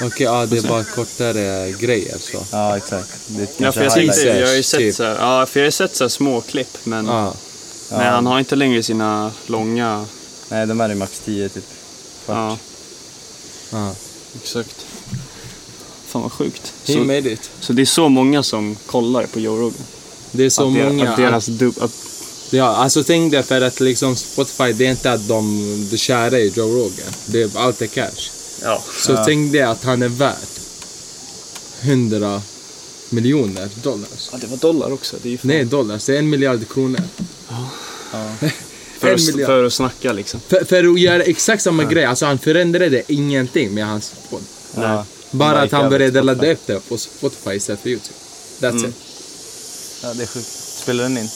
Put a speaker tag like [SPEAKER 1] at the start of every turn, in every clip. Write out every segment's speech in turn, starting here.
[SPEAKER 1] Okej, ja, det är bara kortare grejer så.
[SPEAKER 2] Ja, exakt.
[SPEAKER 3] Ja, för jag tänkte, jag har ju sett
[SPEAKER 1] typ.
[SPEAKER 3] så här, ja, för jag har sett så här små klipp, men
[SPEAKER 1] Ja.
[SPEAKER 3] nej, han har inte längre sina långa,
[SPEAKER 2] Nej, de här är max 10 typ. Kvart.
[SPEAKER 3] ja,
[SPEAKER 1] Ja.
[SPEAKER 3] exakt. Fan vad sjukt.
[SPEAKER 1] He
[SPEAKER 3] Så,
[SPEAKER 1] made it.
[SPEAKER 3] så det är så många som kollar på Joe Rogan?
[SPEAKER 1] Det är så
[SPEAKER 3] att, det-
[SPEAKER 1] många.
[SPEAKER 3] att deras dub, att,
[SPEAKER 1] Ja, alltså tänk dig för att liksom Spotify, det är inte att de, de kära i Joe Rogan. Det är, allt är cash.
[SPEAKER 3] Ja.
[SPEAKER 1] Så tänk dig att han är värd 100 miljoner dollars.
[SPEAKER 3] ja, det var dollar också. Det är ju fan-
[SPEAKER 1] Nej, dollars. Det är en miljard kronor.
[SPEAKER 3] för,
[SPEAKER 1] en
[SPEAKER 3] att,
[SPEAKER 1] miljard.
[SPEAKER 3] för att snacka liksom.
[SPEAKER 1] För, för att göra exakt samma grej, alltså han förändrade ingenting med hans podd.
[SPEAKER 2] Ja.
[SPEAKER 1] Bara att han började ladda upp det på Spotify istället för YouTube. That's
[SPEAKER 3] Mm.
[SPEAKER 1] it.
[SPEAKER 2] Ja, det är sjukt. Spelar den in?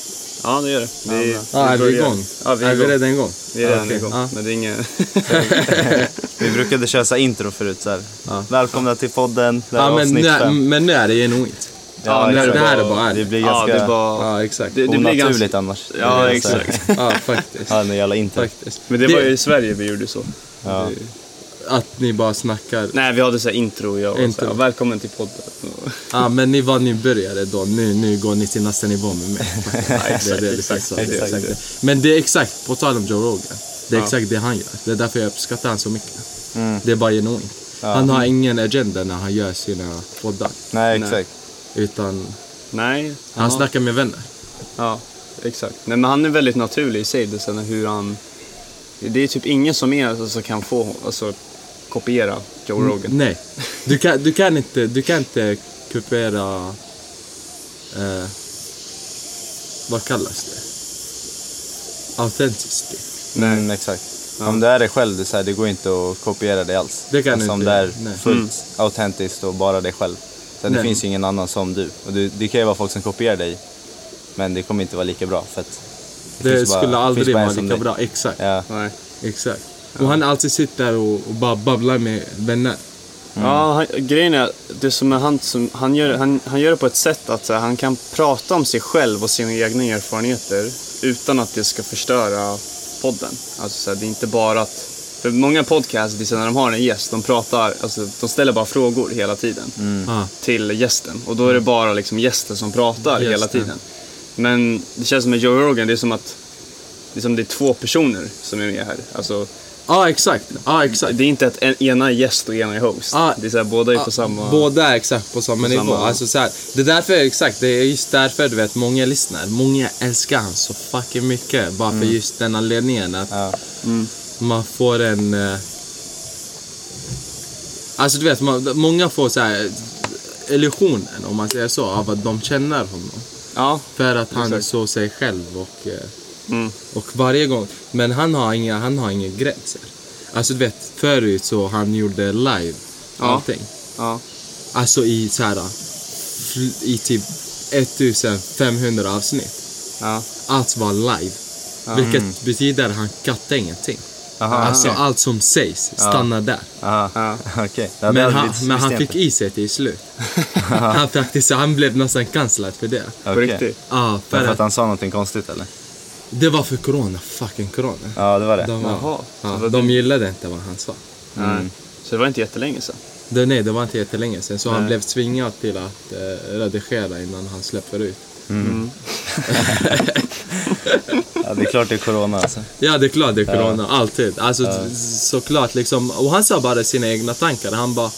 [SPEAKER 3] Ja, det gör det. Vi,
[SPEAKER 1] Ja, är vi igång?
[SPEAKER 3] Ja, vi är,
[SPEAKER 1] är vi redan igång?
[SPEAKER 3] Vi är redan
[SPEAKER 1] Okej,
[SPEAKER 3] igång.
[SPEAKER 1] ja.
[SPEAKER 3] Men det är inget...
[SPEAKER 2] Vi brukade köra så här intro förut. Så här.
[SPEAKER 1] Ja.
[SPEAKER 2] Välkomna till podden. Det här
[SPEAKER 1] Ja,
[SPEAKER 2] är
[SPEAKER 1] men nu, men nu är det genuint.
[SPEAKER 3] Ja,
[SPEAKER 1] det,
[SPEAKER 3] nu är
[SPEAKER 1] det här är bara
[SPEAKER 2] Det
[SPEAKER 1] ärligt.
[SPEAKER 2] blir
[SPEAKER 3] ja,
[SPEAKER 2] ganska
[SPEAKER 3] det är bara...
[SPEAKER 1] Ja, exakt.
[SPEAKER 3] Det, det blir
[SPEAKER 2] onaturligt
[SPEAKER 3] ganska...
[SPEAKER 2] annars.
[SPEAKER 3] Ja,
[SPEAKER 2] Det blir
[SPEAKER 3] exakt.
[SPEAKER 1] Ja, faktiskt.
[SPEAKER 2] Ja, den jävla intro.
[SPEAKER 1] faktiskt.
[SPEAKER 3] Men det var ju i Sverige vi gjorde så.
[SPEAKER 2] Ja.
[SPEAKER 1] Att ni bara snackar.
[SPEAKER 3] Nej, vi hade så intro. Jag och
[SPEAKER 1] Intro.
[SPEAKER 3] Så här, välkommen till podden.
[SPEAKER 1] Ja, men ni var nybörjare då. Nu, nu går ni till nästa nivå med mig. Men det är exakt, på tal om Joe Rogan. Det är
[SPEAKER 3] Ja.
[SPEAKER 1] exakt det han gör. Det är därför jag uppskattar han så mycket.
[SPEAKER 2] Mm.
[SPEAKER 1] Det är bara genuint.
[SPEAKER 2] Ja.
[SPEAKER 1] Han har ingen agenda när han gör sina poddar.
[SPEAKER 2] Nej,
[SPEAKER 3] Nej.
[SPEAKER 2] exakt.
[SPEAKER 1] Utan
[SPEAKER 3] Nej.
[SPEAKER 1] han
[SPEAKER 3] ja.
[SPEAKER 1] snackar med vänner.
[SPEAKER 3] Ja, exakt. Nej, men han är väldigt naturlig i sig. Det, sen hur han... Det är typ ingen som är alltså, kan få, alltså, kopiera Joe Rogan.
[SPEAKER 1] Nej. Du kan, du kan inte, du kan inte kopiera... Eh, vad kallas det? Authenticity.
[SPEAKER 2] Mm, exakt.
[SPEAKER 3] Ja.
[SPEAKER 2] Om du är dig själv, det, är så här, det går inte att kopiera dig alls.
[SPEAKER 1] Det kan
[SPEAKER 2] alltså,
[SPEAKER 1] du
[SPEAKER 2] om
[SPEAKER 1] inte
[SPEAKER 2] det är.
[SPEAKER 1] Nej.
[SPEAKER 2] fullt autentiskt och bara dig själv. Så det
[SPEAKER 1] Nej.
[SPEAKER 2] finns ju ingen annan som du. Och du, det kan ju vara folk som kopierar dig, men det kommer inte vara lika bra. För att
[SPEAKER 1] Det,
[SPEAKER 2] bara-
[SPEAKER 1] skulle aldrig
[SPEAKER 2] bara en
[SPEAKER 1] vara lika
[SPEAKER 2] dig.
[SPEAKER 1] bra. Exakt.
[SPEAKER 2] Ja,
[SPEAKER 3] Nej.
[SPEAKER 1] Exakt. Och han alltid sitter och, och bara babblar med vänner.
[SPEAKER 3] Ja, han, grejen är, det som är han, som, han, gör, han, han gör det på ett sätt att så här, han kan prata om sig själv och sina egna erfarenheter utan att det ska förstöra podden. Alltså, så här, det är inte bara att... För många podcasts, det när de har en gäst, de pratar, alltså, de ställer bara frågor hela tiden
[SPEAKER 1] Ah,
[SPEAKER 3] till gästen. Och då är det bara liksom gästen som pratar hela
[SPEAKER 1] Gästen.
[SPEAKER 3] tiden. Men det känns som med Joe Rogan, det är som att det är, som det är två personer som är med här. Alltså,
[SPEAKER 1] ah, exakt. Ah, exakt.
[SPEAKER 3] det är inte att en, ena är gäst och ena är host.
[SPEAKER 1] Ah.
[SPEAKER 3] det är så här, båda är på
[SPEAKER 1] Ah,
[SPEAKER 3] samma...
[SPEAKER 1] Båda är exakt på samma
[SPEAKER 3] på
[SPEAKER 1] nivå.
[SPEAKER 3] samma-
[SPEAKER 1] Alltså, så här, det är därför, exakt, det är just därför du vet, många lyssnar. Många älskar han så fucking mycket. Bara för just den anledningen att
[SPEAKER 2] ja.
[SPEAKER 3] Mm.
[SPEAKER 1] man får en... eh, Alltså du vet, man, många får så här illusionen, om man säger så, av att de känner honom.
[SPEAKER 3] Ja,
[SPEAKER 1] För att han är
[SPEAKER 3] Exakt.
[SPEAKER 1] så sig själv och, eh,
[SPEAKER 3] mm.
[SPEAKER 1] och varje gång. Men han har inga, han har inga gränser. Alltså du vet, förut så han gjorde live
[SPEAKER 3] Ja.
[SPEAKER 1] allting.
[SPEAKER 3] ja.
[SPEAKER 1] Alltså i så här, i typ 1500 avsnitt.
[SPEAKER 3] ja.
[SPEAKER 1] Allt var live. Vilket betyder att han kattade ingenting.
[SPEAKER 2] Aha,
[SPEAKER 1] Alltså
[SPEAKER 2] okej.
[SPEAKER 1] allt som sägs stannar där.
[SPEAKER 2] Aha.
[SPEAKER 3] Ja.
[SPEAKER 2] Okej. Ja,
[SPEAKER 1] Men, han, men han fick i sig till slut. han, faktiskt, han blev nästan cancellad för det.
[SPEAKER 3] På
[SPEAKER 2] Okej.
[SPEAKER 3] riktigt.
[SPEAKER 1] Ja,
[SPEAKER 2] För,
[SPEAKER 1] för
[SPEAKER 2] att
[SPEAKER 1] att
[SPEAKER 2] han sa någonting konstigt eller?
[SPEAKER 1] Det var för corona. Fucking corona.
[SPEAKER 2] Ja, det var det.
[SPEAKER 1] De, var,
[SPEAKER 3] Jaha, så
[SPEAKER 1] ja,
[SPEAKER 3] vad
[SPEAKER 1] de gillade inte vad han sa.
[SPEAKER 3] Nej. Så det var inte jättelänge sedan.
[SPEAKER 1] Det, nej, det var inte jättelänge sedan. Så han
[SPEAKER 3] Nej.
[SPEAKER 1] blev tvingad till att eh, redigera innan han släpper ut.
[SPEAKER 2] Ja, det är klart det är corona alltså.
[SPEAKER 1] Ja, det är klart det är corona. Alltid. Alltså, såklart liksom. Och han sa bara sina egna tankar. Han bara...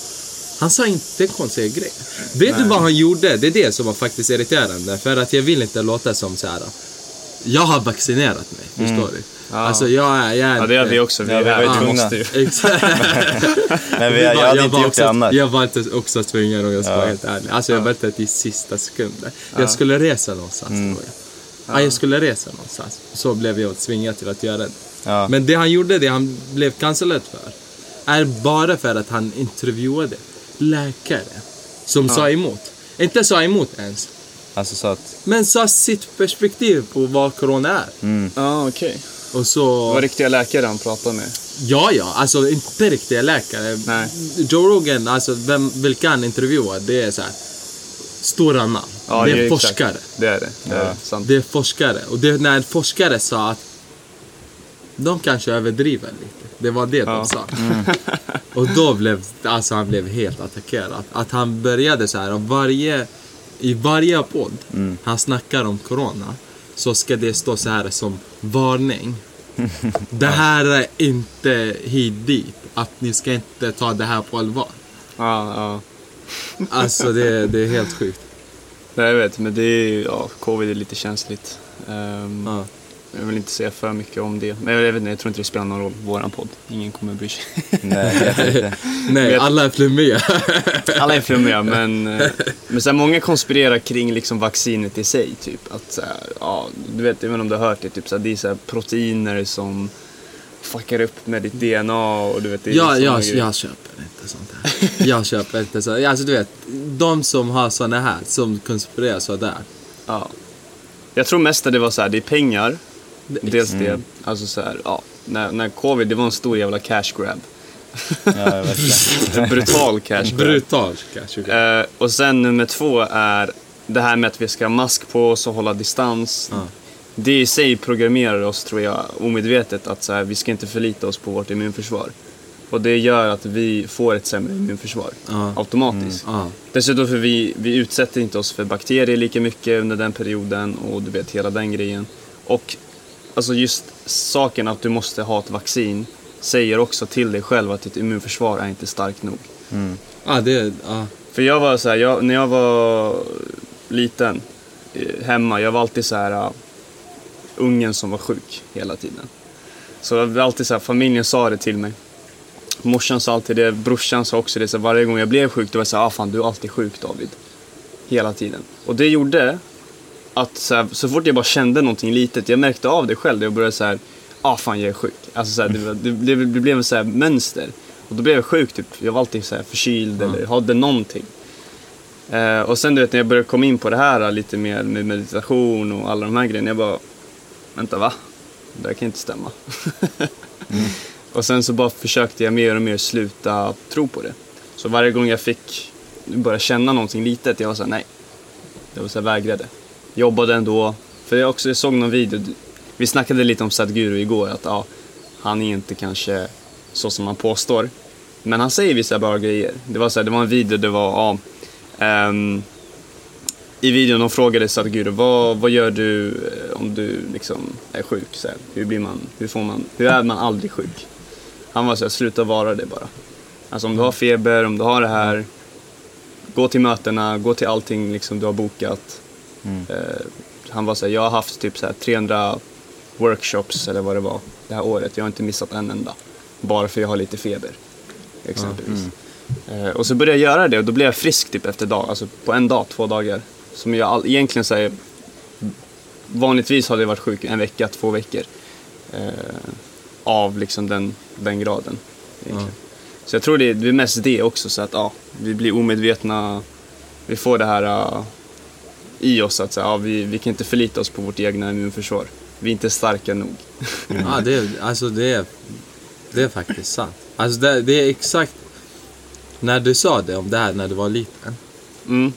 [SPEAKER 1] Han sa inte en konstig grej. Vet du vad han gjorde? Det är det som var faktiskt irriterande. För att jag vill inte låta som så här. Jag har vaccinerat mig, förstår du?
[SPEAKER 3] Ja.
[SPEAKER 1] Alltså jag är... Jag är
[SPEAKER 3] Ja, det har vi också. Vi,
[SPEAKER 2] Ja, vi var ju tvungna. Men vi, jag
[SPEAKER 1] var-
[SPEAKER 2] hade inte
[SPEAKER 1] var
[SPEAKER 2] gjort
[SPEAKER 1] också,
[SPEAKER 2] det annars.
[SPEAKER 1] Jag var inte också tvungen om jag ska
[SPEAKER 2] Ja.
[SPEAKER 1] vara helt ärlig. Alltså jag väntade till sista sekunden. Jag skulle resa någonstans
[SPEAKER 2] Mm.
[SPEAKER 1] tror jag. Ja, jag skulle resa någonstans. Så blev jag tvingad till att göra det.
[SPEAKER 2] Ja.
[SPEAKER 1] Men det han gjorde, det han blev cancellad för, är bara för att han intervjuade läkare som sa emot. Inte sa emot ens,
[SPEAKER 2] Alltså så att,
[SPEAKER 1] men sa sitt perspektiv på vad corona är.
[SPEAKER 2] mm.
[SPEAKER 3] Ja, okej.
[SPEAKER 1] Och
[SPEAKER 3] Det
[SPEAKER 1] så...
[SPEAKER 3] var riktiga läkare han pratade med.
[SPEAKER 1] Ja, ja, alltså inte riktiga läkare.
[SPEAKER 3] Nej.
[SPEAKER 1] Joe Rogan, alltså vem, vilka han intervjuar, det är så här stora namn.
[SPEAKER 3] Ja,
[SPEAKER 1] det är
[SPEAKER 3] exakt.
[SPEAKER 1] forskare.
[SPEAKER 3] Det är det. det, är
[SPEAKER 2] Ja.
[SPEAKER 3] det. Sant.
[SPEAKER 1] Det är forskare. Och det, när forskare sa att de kanske överdriver lite. Det var det
[SPEAKER 3] Ja.
[SPEAKER 1] de sa. Och då blev, alltså han blev helt attackerad. Att han började så här, och varje, i varje podd han snackar om corona, så ska det stå så här som varning. Det här är inte hit dit. Att ni ska inte ta det här på allvar.
[SPEAKER 3] Ja, ja.
[SPEAKER 1] Alltså det, det är helt sjukt.
[SPEAKER 3] Nej, jag vet, men det är ja, covid är lite känsligt. Ehm,
[SPEAKER 1] Ja.
[SPEAKER 3] Jag vill inte säga för mycket om det. Men jag vet inte, jag tror inte det spelar någon roll, våran podd. Ingen kommer bry sig.
[SPEAKER 2] Nej, jag inte.
[SPEAKER 1] Nej, alla är flummiga.
[SPEAKER 3] Alla är flummiga, men, eh, men så här, många konspirerar kring liksom vaccinet i sig. Typ. Att, så här, ja, du vet, även om du har hört det, typ, så här, det är så här, proteiner som fuckar upp med ditt DNA och du vet, det är
[SPEAKER 1] Ja, jag,
[SPEAKER 3] grejer.
[SPEAKER 1] jag köper inte sånt här. Jag köper inte så. Alltså du vet, de som har såna här, som konspirerar sådär.
[SPEAKER 3] Ja. Jag tror mest att det var så här, det är pengar.
[SPEAKER 1] Det-
[SPEAKER 3] Dels det. Alltså så här, ja, när, när covid, det var en stor jävla cash grab.
[SPEAKER 2] Ja,
[SPEAKER 3] brutal cash grab.
[SPEAKER 1] Brutal kanske.
[SPEAKER 3] Eh, och sen nummer två är det här med att vi ska ha mask på oss och hålla distans.
[SPEAKER 1] Ja.
[SPEAKER 3] Det i sig programmerar oss, tror jag, omedvetet att så här, vi ska inte förlita oss på vårt immunförsvar. Och det gör att vi får ett sämre immunförsvar
[SPEAKER 1] Ja.
[SPEAKER 3] automatiskt.
[SPEAKER 1] Ja.
[SPEAKER 3] Dessutom för vi, vi utsätter inte oss för bakterier lika mycket under den perioden och du vet hela den grejen. Och alltså just saken att du måste ha ett vaccin säger också till dig själv att ditt immunförsvar är inte starkt nog.
[SPEAKER 1] Ja, det, ja.
[SPEAKER 3] För jag var så här, jag, när jag var liten eh, hemma, jag var alltid så här uh, ungen som var sjuk hela tiden. Så det var alltid så här, familjen sa det till mig. Morsan sa alltid det, brorsan sa också det, så varje gång jag blev sjuk då var jag så här, ah fan du är alltid sjuk David. Hela tiden. Och det gjorde att så, här, så fort jag bara kände någonting litet, jag märkte av det själv, jag började så här, ah fan jag är sjuk. Alltså så här, det, det, det, det blev ett så här mönster. Och då blev jag sjuk typ, jag var alltid så här förkyld eller hade någonting. Eh, och sen du vet när jag började komma in på det här lite mer med meditation och alla de här grejerna, jag bara, vänta va? Det där kan inte stämma. Och sen så bara försökte jag mer och mer sluta tro på det. Så varje gång jag fick börja känna någonting litet, jag var såhär nej. Jag var så här, vägrade. Jobbade ändå. För jag också jag såg någon video, vi snackade lite om Sadhguru igår, att ja, han är inte kanske så som han påstår. Men han säger vissa bra grejer. Det var, så här, det var en video, det var, ja, um, i videon de frågade Sadhguru, vad, vad gör du eh, om du liksom är sjuk? Så här, hur, blir man, hur, får man, hur är man aldrig sjuk? Han var såhär, sluta vara det bara. Alltså om du har feber, om du har det här, gå till mötena, gå till allting liksom du har bokat. Eh, han var så här, jag har haft typ så här 300 workshops eller vad det var det här året. Jag har inte missat en enda. Bara för jag har lite feber. Exempelvis. Eh, och så började jag göra det och då blev jag frisk typ efter dag, alltså på en dag, två dagar. Som jag all, egentligen säger, vanligtvis hade jag varit sjuk en vecka, två veckor. Eh, av liksom den, den graden. egentligen. Så jag tror det är, det är mest det också, så att ja, vi blir omedvetna, vi får det här uh, i oss att säga, ja, vi, vi kan inte förlita oss på vårt egna immunförsvar. Vi är inte starka nog.
[SPEAKER 1] Ja, det, är- alltså det är, det är faktiskt sant. Alltså det, det är exakt, när du sa det om det här när du var liten,
[SPEAKER 3] Mm.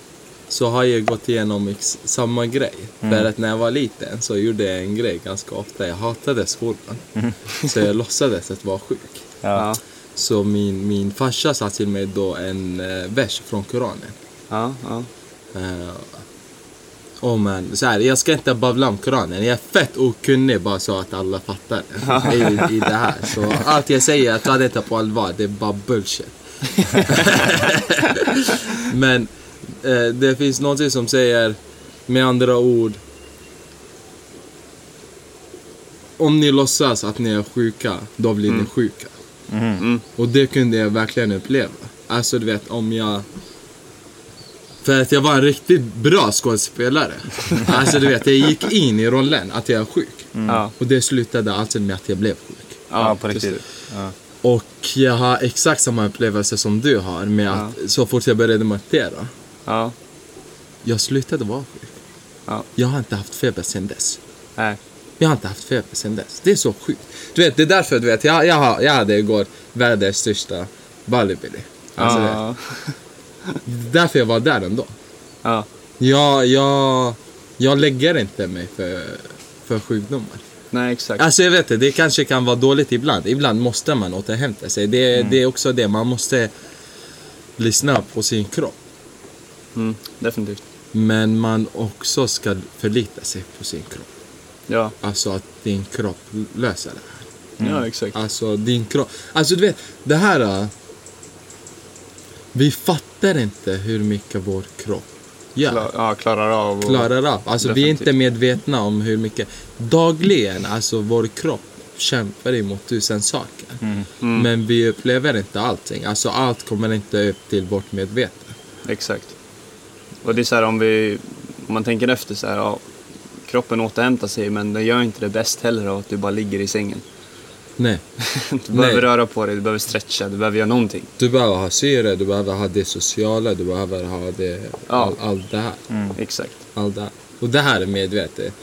[SPEAKER 1] så har jag gått igenom ex, samma grej. För att när jag var liten så gjorde jag en grej ganska ofta. Jag hatade skolan. Så jag låtsades att vara sjuk.
[SPEAKER 3] Ja.
[SPEAKER 1] Så min, min farsa sa till mig då en eh, vers från Koranen.
[SPEAKER 3] Ja, ja.
[SPEAKER 1] Uh, oh man, så här, jag ska inte babbla om Koranen. Jag är fett okunnig bara så att alla fattar i, i det här. Så allt jag säger, jag tar det inte på allvar. Det är bara bullshit. Men eh, det finns någonting som säger, med andra ord. Om ni låtsas att ni är sjuka, då blir ni sjuka. Och det kunde jag verkligen uppleva. Alltså du vet om jag... För att jag var en riktigt bra skådespelare. Alltså du vet, jag gick in i rollen att jag är sjuk.
[SPEAKER 3] Ja.
[SPEAKER 1] Och det slutade alltså med att jag blev sjuk.
[SPEAKER 2] Ja, på
[SPEAKER 3] precis.
[SPEAKER 2] riktigt. Ja.
[SPEAKER 1] Och jag har exakt samma upplevelse som du har med att så fort jag började meditera,
[SPEAKER 3] Ja.
[SPEAKER 1] jag slutade vara sjuk.
[SPEAKER 3] Ja.
[SPEAKER 1] Jag har inte haft feber sedan dess.
[SPEAKER 3] Nej.
[SPEAKER 1] Jag har inte haft feber sedan dess. Det är så sjukt. Du vet, det är därför du vet, jag, jag, har, jag hade igår världens största Bali-Billy. Alltså,
[SPEAKER 3] ja.
[SPEAKER 1] därför jag var där ändå.
[SPEAKER 3] Ja.
[SPEAKER 1] Jag, jag, jag lägger inte mig för, för sjukdomar.
[SPEAKER 3] Nej, exakt.
[SPEAKER 1] Alltså jag vet inte, det kanske kan vara dåligt ibland. Ibland måste man återhämta sig. Det,
[SPEAKER 3] Mm.
[SPEAKER 1] det är också det, man måste lyssna på sin kropp.
[SPEAKER 3] Mm, definitivt.
[SPEAKER 1] Men man också ska förlita sig på sin kropp.
[SPEAKER 3] Ja,
[SPEAKER 1] Alltså att din kropp löser det här.
[SPEAKER 3] ja exakt.
[SPEAKER 1] Alltså din kropp. Alltså du vet, det här... Vi fattar inte hur mycket vår kropp gör.
[SPEAKER 3] Klar, ja, klarar av och...
[SPEAKER 1] klarar av. Alltså vi är
[SPEAKER 3] Definitivt.
[SPEAKER 1] inte medvetna om hur mycket. Dagligen, alltså vår kropp kämpar emot tusen saker.
[SPEAKER 3] Mm.
[SPEAKER 1] Men vi upplever inte allting. Alltså allt kommer inte upp till vårt medvetande.
[SPEAKER 3] Exakt. Och det är så här om vi, om man tänker efter så här, ja, kroppen återhämtar sig men den gör inte det bäst heller av att du bara ligger i sängen.
[SPEAKER 1] Nej.
[SPEAKER 3] Du behöver
[SPEAKER 1] Nej.
[SPEAKER 3] röra på dig, du behöver stretcha, du behöver göra någonting.
[SPEAKER 1] Du behöver ha syre, du behöver ha det sociala, du behöver ha det,
[SPEAKER 3] Ja.
[SPEAKER 1] all, allt det här.
[SPEAKER 3] Exakt.
[SPEAKER 1] Allt det här. Och det här är medvetet.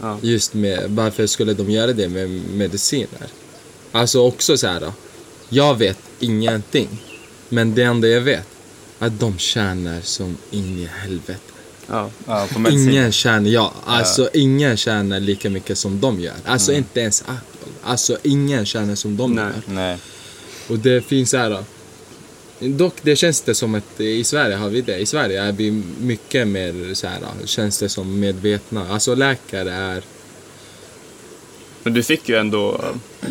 [SPEAKER 3] Ja.
[SPEAKER 1] Just med, varför skulle de göra det med mediciner? Alltså också så här. Jag vet ingenting. Men det enda jag vet, att de tjänar som in i helvete.
[SPEAKER 3] Ja.
[SPEAKER 2] Ja.
[SPEAKER 1] Ingen tjänar, ja, alltså ingen tjänar lika mycket som de gör. Alltså inte ens Apple. Alltså ingen tjänar som de
[SPEAKER 3] Nej.
[SPEAKER 1] gör.
[SPEAKER 2] Nej.
[SPEAKER 1] Och det finns så här. Dock, det känns det som att i Sverige har vi det. I Sverige är vi mycket mer så här, känns det som medvetna. Alltså läkare är...
[SPEAKER 3] Men du fick ju ändå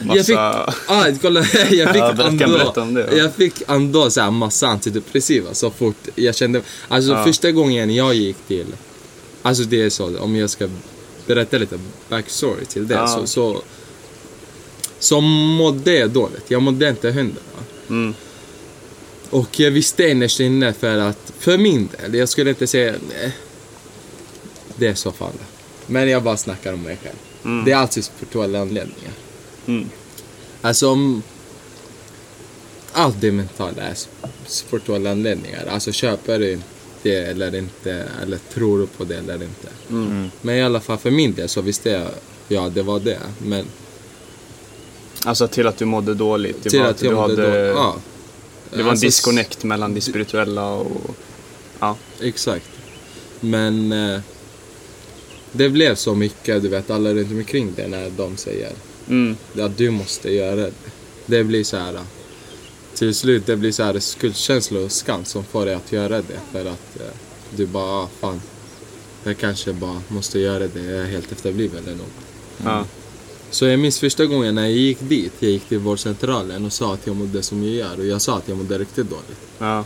[SPEAKER 3] massa...
[SPEAKER 1] Jag fick, ah, kolla, jag fick
[SPEAKER 3] Ja,
[SPEAKER 1] ändå,
[SPEAKER 3] det, ja.
[SPEAKER 1] jag fick ändå så här massa antidepressiva så fort jag kände, alltså
[SPEAKER 3] Ja.
[SPEAKER 1] första gången jag gick till, alltså det är så, om jag ska berätta lite backstory till det,
[SPEAKER 3] Ja.
[SPEAKER 1] så, så, så mådde dåligt. Jag mådde inte hundra.
[SPEAKER 3] Mm.
[SPEAKER 1] Och jag visste innerst inne för att, för min del, jag skulle inte säga, nej, det är så fall. Men jag bara snackar om mig själv.
[SPEAKER 3] Mm.
[SPEAKER 1] Det är alltid spirituella anledningar.
[SPEAKER 3] Mm.
[SPEAKER 1] Alltså, allt det mentala är spirituella anledningar. Alltså köper du det eller inte, eller tror du på det eller inte.
[SPEAKER 3] Mm.
[SPEAKER 1] Men i alla fall för min del så visste jag, ja det var det. Men
[SPEAKER 3] Alltså till att du mådde dåligt. Det
[SPEAKER 1] till
[SPEAKER 3] var
[SPEAKER 1] att jag
[SPEAKER 3] du
[SPEAKER 1] mådde
[SPEAKER 3] hade,
[SPEAKER 1] då, ja.
[SPEAKER 3] Det var
[SPEAKER 1] Alltså,
[SPEAKER 3] en disconnect mellan det spirituella och... Ja.
[SPEAKER 1] Exakt. Men eh, det blev så mycket, du vet alla runt omkring det när de säger
[SPEAKER 3] Mm.
[SPEAKER 1] att du måste göra det. Det blir så här. Till slut det blir så här skuldkänsla och skam som får dig att göra det. För att eh, du bara, ah, fan. Jag kanske bara måste göra det, jag är helt efterbliven eller något.
[SPEAKER 3] Ja.
[SPEAKER 1] Så jag minns första gången när jag gick dit, jag gick till vårdcentralen och sa att jag mådde som jag gör. Och jag sa att jag mådde riktigt dåligt.
[SPEAKER 3] Ja.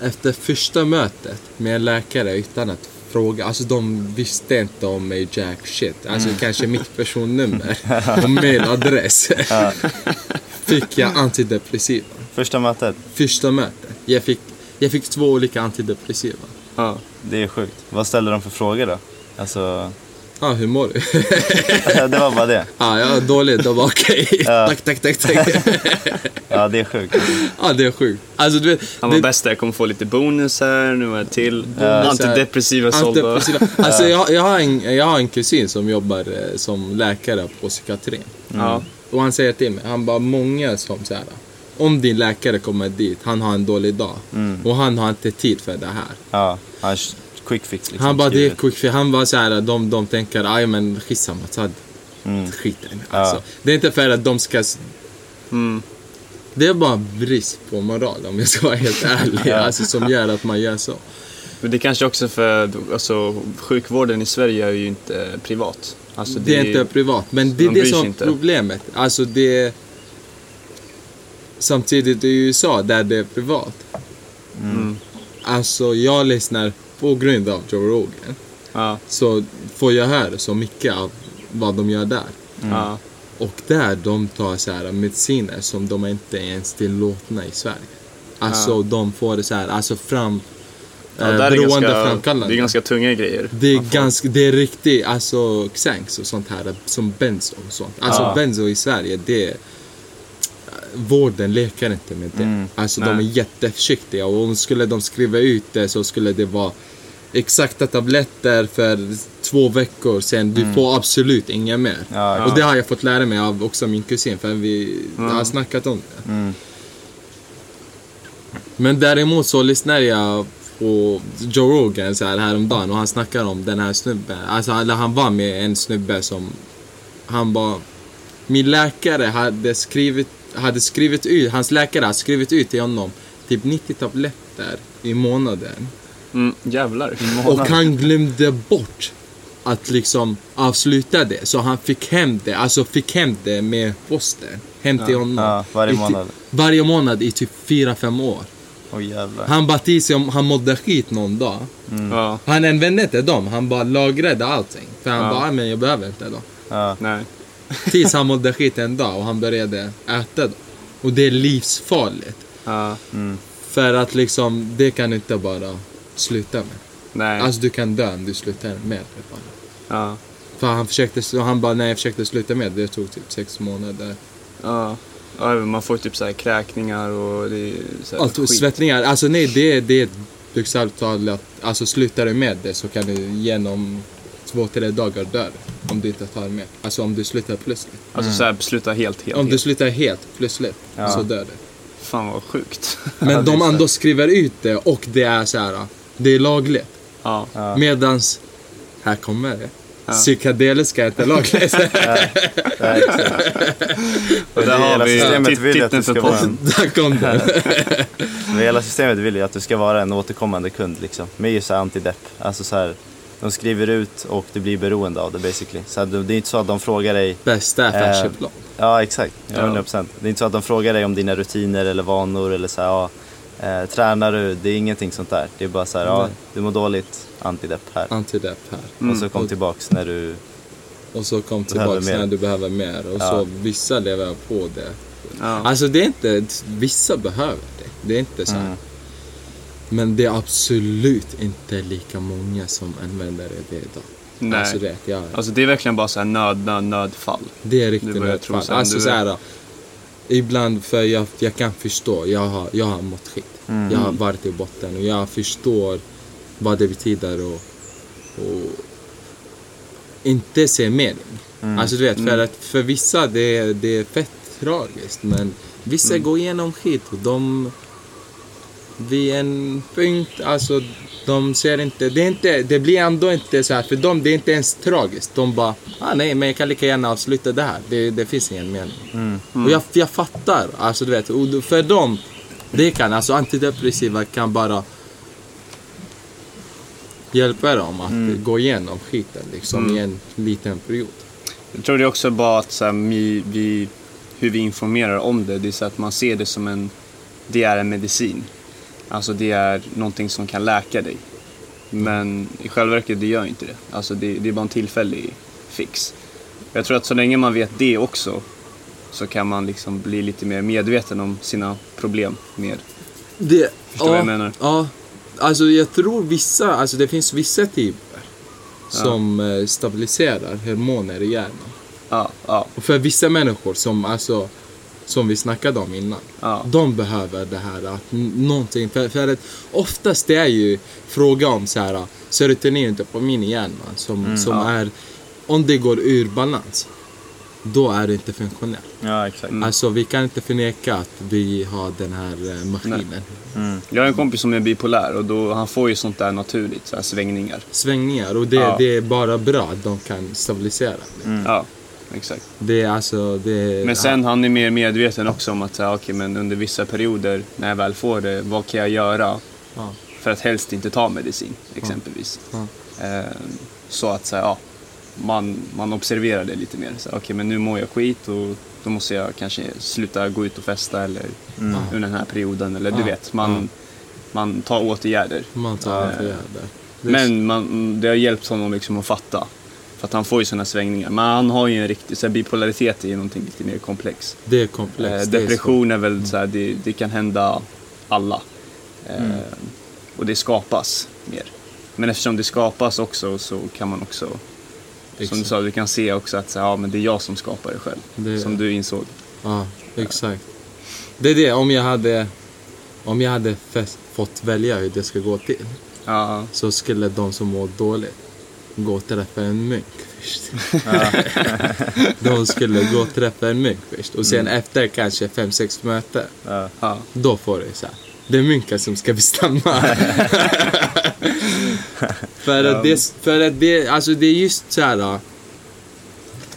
[SPEAKER 1] Efter första mötet med en läkare utan att fråga, alltså de visste inte om mig jack shit. Alltså kanske mitt personnummer och mailadress. fick jag antidepressiva.
[SPEAKER 2] Första mötet.
[SPEAKER 1] Första mötet. Jag fick, jag fick två olika antidepressiva.
[SPEAKER 3] Ja.
[SPEAKER 2] Det är sjukt. Vad ställde de för frågor då? Alltså,
[SPEAKER 1] Ja, ah, hur mår du?
[SPEAKER 2] det var bara det.
[SPEAKER 1] ah, jag är dåligt. De var okej.
[SPEAKER 2] Ja.
[SPEAKER 1] Tack, tack, tack, tack.
[SPEAKER 2] Ja, det är sjukt.
[SPEAKER 1] Ja, det är sjukt. Alltså du vet.
[SPEAKER 3] Han var
[SPEAKER 1] det,
[SPEAKER 3] bäst där, jag kommer få lite bonus här, nu jag till.
[SPEAKER 1] Bonus
[SPEAKER 3] Antidepressiva sålda.
[SPEAKER 1] Antidepressiva. Alltså jag, jag, har en, jag har en kusin som jobbar eh, som läkare på psykiatrin.
[SPEAKER 3] Ja.
[SPEAKER 1] Och han säger till mig, han bara många som så här. Om din läkare kommer dit, han har en dålig dag. Och han har inte tid för det här.
[SPEAKER 2] Ja, han quick fix liksom.
[SPEAKER 1] han bara, det är quick fix. Han bara så här, de, de tänker, aj men skitsamma, ta
[SPEAKER 2] Mm.
[SPEAKER 1] skit i det.
[SPEAKER 2] Ja.
[SPEAKER 1] Alltså, Det är inte för att de ska...
[SPEAKER 3] Mm.
[SPEAKER 1] Det är bara brist på moral om jag ska vara helt ärlig. Alltså som gör att man gör så.
[SPEAKER 3] Men det är kanske också för, alltså sjukvården i Sverige är ju inte privat. Alltså,
[SPEAKER 1] Det är inte privat, men det är
[SPEAKER 3] de
[SPEAKER 1] det som är problemet. Alltså det... Samtidigt i USA där det är privat.
[SPEAKER 3] Mm.
[SPEAKER 1] Alltså jag lyssnar på grund av Joe Rogan.
[SPEAKER 3] Ja.
[SPEAKER 1] Så får jag höra så mycket av vad de gör där.
[SPEAKER 3] Ja.
[SPEAKER 1] Och där de tar så här mediciner som de inte ens tillåtna i Sverige. Alltså de får det så här, alltså fram...
[SPEAKER 3] Ja, ganska,
[SPEAKER 1] beroendeframkallande.
[SPEAKER 3] det är ganska tunga grejer.
[SPEAKER 1] Det är ganska, det är riktigt, alltså Xanx och sånt här, som benzo och sånt. Alltså
[SPEAKER 2] Ja.
[SPEAKER 1] benzo i Sverige, det är... Vården leker inte med det.
[SPEAKER 2] Mm,
[SPEAKER 1] Alltså de är
[SPEAKER 3] nej.
[SPEAKER 1] jätteförsiktiga och om skulle de skriva ut det så skulle det vara exakta tabletter för två veckor sen. Du får absolut inga mer.
[SPEAKER 2] Mm. Ja,
[SPEAKER 1] Och det har jag fått lära mig av också min kusin för vi
[SPEAKER 3] Mm.
[SPEAKER 1] har snackat om det.
[SPEAKER 2] Mm.
[SPEAKER 1] Men däremot så lyssnar jag på Joe Rogan så här häromdagen och han snackar om den här snubben. Alltså han var med en snubbe som han bara, min läkare hade skrivit, hade skrivit ut, hans läkare hade skrivit ut till honom typ 90 tabletter i månaden.
[SPEAKER 3] Mm, jävlar.
[SPEAKER 1] Och han glömde bort att liksom avsluta det. Så han fick hem det, alltså fick hem det med posten. Hem till honom.
[SPEAKER 2] Ja, varje månad.
[SPEAKER 1] Varje månad i typ 4-5 år.
[SPEAKER 2] Åh jävlar.
[SPEAKER 1] Han bara tills om han mådde skit någon dag.
[SPEAKER 3] Ja,
[SPEAKER 1] Han använde inte dem, han bara lagrade allting. För han
[SPEAKER 3] Ja.
[SPEAKER 1] bara, "Ah, men jag behöver inte dem.
[SPEAKER 2] Ja.
[SPEAKER 3] nej.
[SPEAKER 1] Tills han mådde skit en dag och han började äta dem. Och det är livsfarligt.
[SPEAKER 3] Ja,
[SPEAKER 1] För att liksom, det kan inte bara sluta med.
[SPEAKER 3] nej.
[SPEAKER 1] Alltså du kan dö om du slutar med det
[SPEAKER 3] ja,
[SPEAKER 1] För han försökte, så han bara, när jag försökte sluta med det, det tog typ sex månader.
[SPEAKER 3] ja. ja. Man får typ så här kräkningar och det är så här
[SPEAKER 1] Allt,
[SPEAKER 3] skit.
[SPEAKER 1] svettningar, alltså nej det, det är bokstavligt talat, alltså slutar du med det så kan du genom två, tre dagar dö om du inte tar med. Alltså om du slutar plötsligt.
[SPEAKER 3] Alltså så här, sluta helt, helt,
[SPEAKER 1] Om du slutar helt plötsligt
[SPEAKER 2] Ja.
[SPEAKER 1] så dör du.
[SPEAKER 3] Fan vad sjukt.
[SPEAKER 1] Men de ändå skriver ut det och det är så här, det är lagligt.
[SPEAKER 3] ja.
[SPEAKER 2] Ja.
[SPEAKER 1] Medans, här kommer det.
[SPEAKER 3] Ja.
[SPEAKER 1] Psykedeliska är inte lagligt.
[SPEAKER 2] Ja.
[SPEAKER 3] Och där har
[SPEAKER 2] hela
[SPEAKER 3] vi
[SPEAKER 2] systemet
[SPEAKER 3] tit-
[SPEAKER 2] vill ju att
[SPEAKER 3] titeln
[SPEAKER 2] du
[SPEAKER 3] för
[SPEAKER 2] ska vara
[SPEAKER 3] podden.
[SPEAKER 2] en,
[SPEAKER 1] Där kom den.
[SPEAKER 2] men hela systemet vill ju att du ska vara en återkommande kund liksom. Med just antidepp. Alltså så här, de skriver ut och du blir beroende av det basically. Så här, det är inte så att de frågar dig
[SPEAKER 1] Bästa affärsupplag.
[SPEAKER 2] Ja, exakt. Ja,
[SPEAKER 3] Ja.
[SPEAKER 2] 100%. Det är inte så att de frågar dig om dina rutiner eller vanor eller så här, ja, eh, tränar du? Det är ingenting sånt där. Det är bara så här, ja, du mår dåligt, antidepp här.
[SPEAKER 1] Antidepp här.
[SPEAKER 2] Och så kom
[SPEAKER 1] Och-
[SPEAKER 2] tillbaks när du,
[SPEAKER 1] Och så kom tillbaks
[SPEAKER 2] mer.
[SPEAKER 1] när du behöver mer. Och
[SPEAKER 2] Ja.
[SPEAKER 1] så vissa lever på det.
[SPEAKER 3] Ja.
[SPEAKER 1] Alltså det är inte, vissa behöver det. Det är inte så här.
[SPEAKER 2] Mm.
[SPEAKER 1] Men det är absolut inte lika många som använder det idag.
[SPEAKER 3] Nej.
[SPEAKER 1] Alltså det, ja,
[SPEAKER 3] Alltså det är verkligen bara så här nöd, nöd, nödfall.
[SPEAKER 1] det är riktigt nödfall. Alltså
[SPEAKER 3] du
[SPEAKER 1] så här, ibland, för jag, jag kan förstå, jag har, jag har mått skit.
[SPEAKER 2] Mm.
[SPEAKER 1] Jag har varit i botten och jag förstår vad det betyder och, och inte se mening.
[SPEAKER 2] Mm.
[SPEAKER 1] Alltså du vet, för, att för vissa det, det är fett tragiskt men vissa går igenom skit och de vid en punkt, alltså de ser inte, det är inte, det blir ändå inte så här för dem, det är inte ens tragiskt. De bara, ah, nej men jag kan lika gärna avsluta det här, det, det finns ingen mening.
[SPEAKER 2] Mm.
[SPEAKER 1] Och jag, jag fattar, alltså du vet, för dem, det kan, alltså antidepressiva kan bara hjälpa dem att gå igenom skiten liksom i en liten period.
[SPEAKER 3] Jag tror det är också bara att så här, vi, vi, hur vi informerar om det, det är så att man ser det som en, det är en medicin. Alltså det är någonting som kan läka dig. Men i själva verket det gör inte det. Alltså det, det är bara en tillfällig fix. Jag tror att så länge man vet det också så kan man liksom bli lite mer medveten om sina problem mer.
[SPEAKER 1] Det,
[SPEAKER 3] Förstår vad jag menar?
[SPEAKER 1] Ja, alltså jag tror vissa, alltså det finns vissa typer som eh, stabiliserar hormoner i hjärnan.
[SPEAKER 3] Ja, ja,
[SPEAKER 1] Och för vissa människor som, alltså, som vi snackade om innan,
[SPEAKER 3] ja.
[SPEAKER 1] de behöver det här att någonting, för, för att oftast det är ju fråga om så här serotonin på min hjärna som, som
[SPEAKER 3] ja.
[SPEAKER 1] är, om det går ur balans, då är det inte funktionellt.
[SPEAKER 2] ja exakt.
[SPEAKER 1] Alltså vi kan inte förneka att vi har den här eh, maskinen.
[SPEAKER 2] Mm.
[SPEAKER 3] Jag har en kompis som är bipolär och då, han får ju sånt där naturligt, så här svängningar.
[SPEAKER 1] Svängningar och det,
[SPEAKER 3] Ja.
[SPEAKER 1] det är bara bra att de kan stabilisera det.
[SPEAKER 3] Ja, exakt.
[SPEAKER 1] Det är alltså, det
[SPEAKER 3] Men sen han är mer medveten också om att okej men under vissa perioder när jag väl får det, vad kan jag göra
[SPEAKER 1] Ja.
[SPEAKER 3] för att helst inte ta medicin exempelvis.
[SPEAKER 1] Ja.
[SPEAKER 3] Eh, så att säga, ja, man, man observerar det lite mer. Så, Okej men nu mår jag skit och då måste jag kanske sluta gå ut och festa eller
[SPEAKER 2] Mm.
[SPEAKER 3] under den här perioden. Eller du
[SPEAKER 1] Ja.
[SPEAKER 3] vet, man, man tar åtgärder.
[SPEAKER 1] man tar
[SPEAKER 3] Ja.
[SPEAKER 1] Det är
[SPEAKER 3] Men man, det har hjälpt honom liksom att fatta. För att han får ju sådana svängningar. Men han har ju en riktig, så här, bipolaritet är ju någonting lite mer komplex.
[SPEAKER 1] Det är
[SPEAKER 3] Eh,
[SPEAKER 1] komplext. är
[SPEAKER 3] depression är väl så här, det, det kan hända alla. Eh,
[SPEAKER 1] Mm.
[SPEAKER 3] Och det skapas mer. Men eftersom det skapas också så kan man också,
[SPEAKER 1] så.
[SPEAKER 3] som du
[SPEAKER 1] Exakt.
[SPEAKER 3] sa, du kan se också att så här, ja, men det är jag som skapar det själv.
[SPEAKER 1] Det-
[SPEAKER 3] Som du insåg.
[SPEAKER 1] Ja, exakt. Det är det, om jag hade, om jag hade fest, fått välja hur det ska gå till
[SPEAKER 3] Ja,
[SPEAKER 1] så skulle de som mår dåligt gå och träffa en munk först. de skulle gå och träffa en munk först och sen efter kanske fem sex möten,
[SPEAKER 2] Ja.
[SPEAKER 3] ja,
[SPEAKER 1] då får du så här. Det är munken som ska bestämma. för, att det, för att det, alltså det är just så här. äh,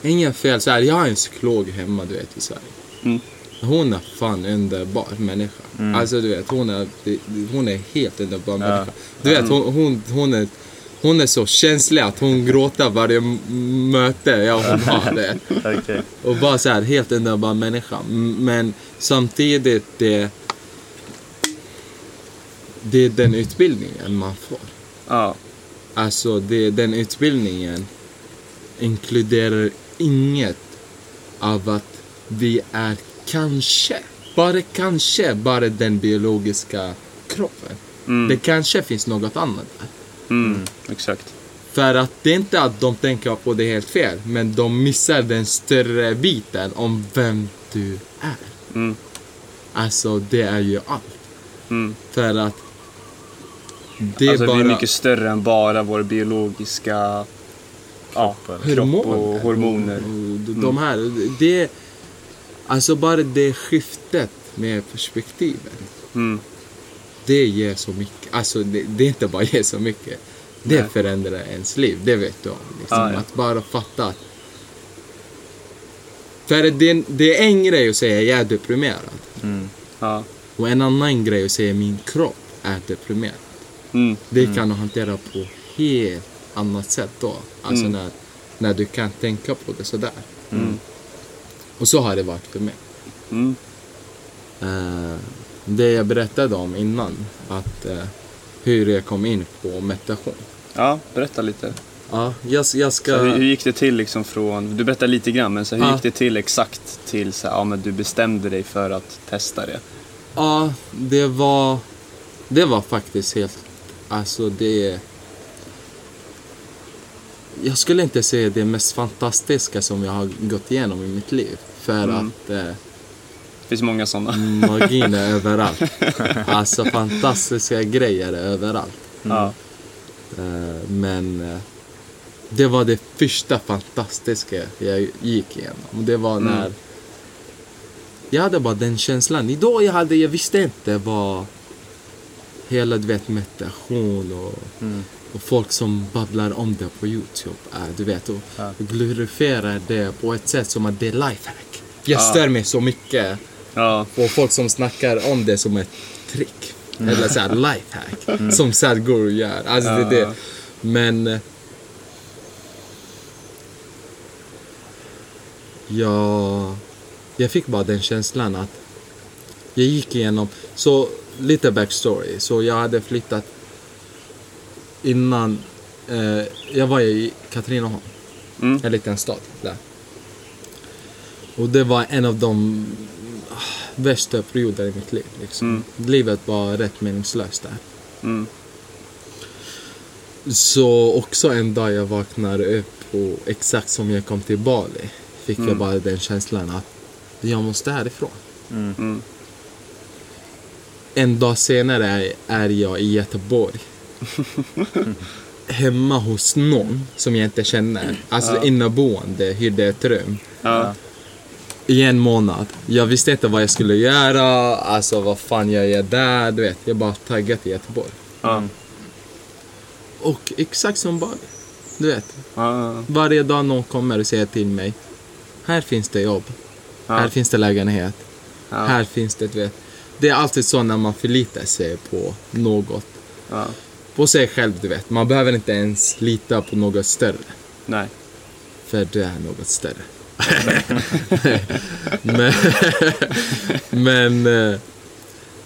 [SPEAKER 1] Inget fel. Så här, jag har en psykolog hemma, du vet, i Sverige.
[SPEAKER 3] Mm.
[SPEAKER 1] Hon är fan underbar människa. Alltså du vet, hon är, hon är helt underbar människa. Du vet, hon, hon, hon, är, hon är så känslig att hon gråter varje möte jag hon har. Det.
[SPEAKER 2] Okej.
[SPEAKER 1] Och bara så här, helt underbar människa. Men samtidigt, det, det är den utbildningen man får.
[SPEAKER 3] Ja.
[SPEAKER 1] Alltså, det, den utbildningen inkluderar inget av att vi är kanske, bara kanske, bara den biologiska kroppen.
[SPEAKER 3] Mm.
[SPEAKER 1] Det kanske finns något annat där.
[SPEAKER 3] Mm. Exakt.
[SPEAKER 1] För att det är inte att de tänker på det helt fel, men de missar den större biten om vem du är.
[SPEAKER 3] Mm.
[SPEAKER 1] Alltså, det är ju allt.
[SPEAKER 3] Mm.
[SPEAKER 1] För att det är
[SPEAKER 3] alltså
[SPEAKER 1] bara...
[SPEAKER 3] vi är mycket större än bara vår biologiska ja, kropp och hormoner.
[SPEAKER 1] Och de- De här, det... Alltså bara det skiftet med perspektivet.
[SPEAKER 3] Mm.
[SPEAKER 1] Det ger så mycket. Alltså det, det är inte bara ger så mycket. Det
[SPEAKER 3] Nej.
[SPEAKER 1] förändrar ens liv, det vet du om. Liksom,
[SPEAKER 3] Ja, ja.
[SPEAKER 1] Att bara fatta att... För det, det är en grej att säga jag är deprimerad.
[SPEAKER 2] Mm.
[SPEAKER 3] Ja.
[SPEAKER 1] Och en annan grej att säga min kropp är deprimerad.
[SPEAKER 3] Mm.
[SPEAKER 1] Det kan du hantera på helt annat sätt då. Alltså
[SPEAKER 3] Mm.
[SPEAKER 1] när, när du kan tänka på det sådär.
[SPEAKER 3] Mm.
[SPEAKER 1] Och så har det varit för mig.
[SPEAKER 3] Mm.
[SPEAKER 1] Det jag berättade om innan, att eh, hur jag kom in på meditation.
[SPEAKER 3] ja, berätta lite.
[SPEAKER 1] Ja, jag, jag ska...
[SPEAKER 3] Hur, hur gick det till liksom från, du berättade lite grann, men så hur
[SPEAKER 1] Ja.
[SPEAKER 3] gick det till exakt till så här, ja men du bestämde dig för att testa det?
[SPEAKER 1] Ja, det var... Det var faktiskt helt... Alltså det... Jag skulle inte säga det mest fantastiska som jag har gått igenom i mitt liv. För
[SPEAKER 3] Mm.
[SPEAKER 1] att eh,
[SPEAKER 3] Det finns många sådana.
[SPEAKER 1] magin är överallt. Alltså fantastiska grejer är överallt.
[SPEAKER 3] Ja.
[SPEAKER 1] Eh, men eh, det var det första fantastiska jag gick igenom. Det var
[SPEAKER 3] Mm.
[SPEAKER 1] när jag hade bara den känslan. Idag jag hade, jag visste inte vad hela du vet meditation och,
[SPEAKER 2] Mm.
[SPEAKER 1] och folk som babblar om det på Youtube är. Du vet, och
[SPEAKER 2] Ja.
[SPEAKER 1] glorifierar det på ett sätt som att det är lifehack. Jag
[SPEAKER 3] Ja.
[SPEAKER 1] stör mig så mycket
[SPEAKER 3] Ja.
[SPEAKER 1] på folk som snackar om det som ett trick. Eller såhär lifehack. Som Sadhguru gör. Alltså det är
[SPEAKER 3] Ja.
[SPEAKER 1] det. Men... eh, Jag... Fick bara den känslan att jag gick igenom, så lite backstory. Så jag hade flyttat innan, eh, jag var i Katrineholm,
[SPEAKER 3] Mm.
[SPEAKER 1] en liten stad där. Och det var en av de värsta perioder i mitt liv. Liksom.
[SPEAKER 3] Mm.
[SPEAKER 1] Livet var rätt meningslöst där.
[SPEAKER 3] Mm.
[SPEAKER 1] Så också en dag jag vaknade upp och exakt som jag kom till Bali fick jag
[SPEAKER 3] Mm.
[SPEAKER 1] bara den känslan att jag måste härifrån.
[SPEAKER 3] Mm.
[SPEAKER 1] En dag senare är, är jag i Göteborg. Hemma hos någon som jag inte känner. Alltså
[SPEAKER 3] Ja.
[SPEAKER 1] inneboende, hyrde ett rum.
[SPEAKER 3] Ja.
[SPEAKER 1] I en månad. Jag visste inte vad jag skulle göra. Alltså vad fan gör jag där? Du vet, jag bara taggat till Göteborg.
[SPEAKER 3] Ja.
[SPEAKER 1] Och exakt som Bali. Du vet,
[SPEAKER 3] Ja.
[SPEAKER 1] varje dag någon kommer och säger till mig. Här finns det jobb. Här
[SPEAKER 3] Ja.
[SPEAKER 1] finns det lägenhet. Här finns det, du vet. Det är alltid så när man förlitar sig på något. På sig själv, du vet. Man behöver inte ens lita på något större.
[SPEAKER 3] Nej.
[SPEAKER 1] För det är något större. Men, men, eh,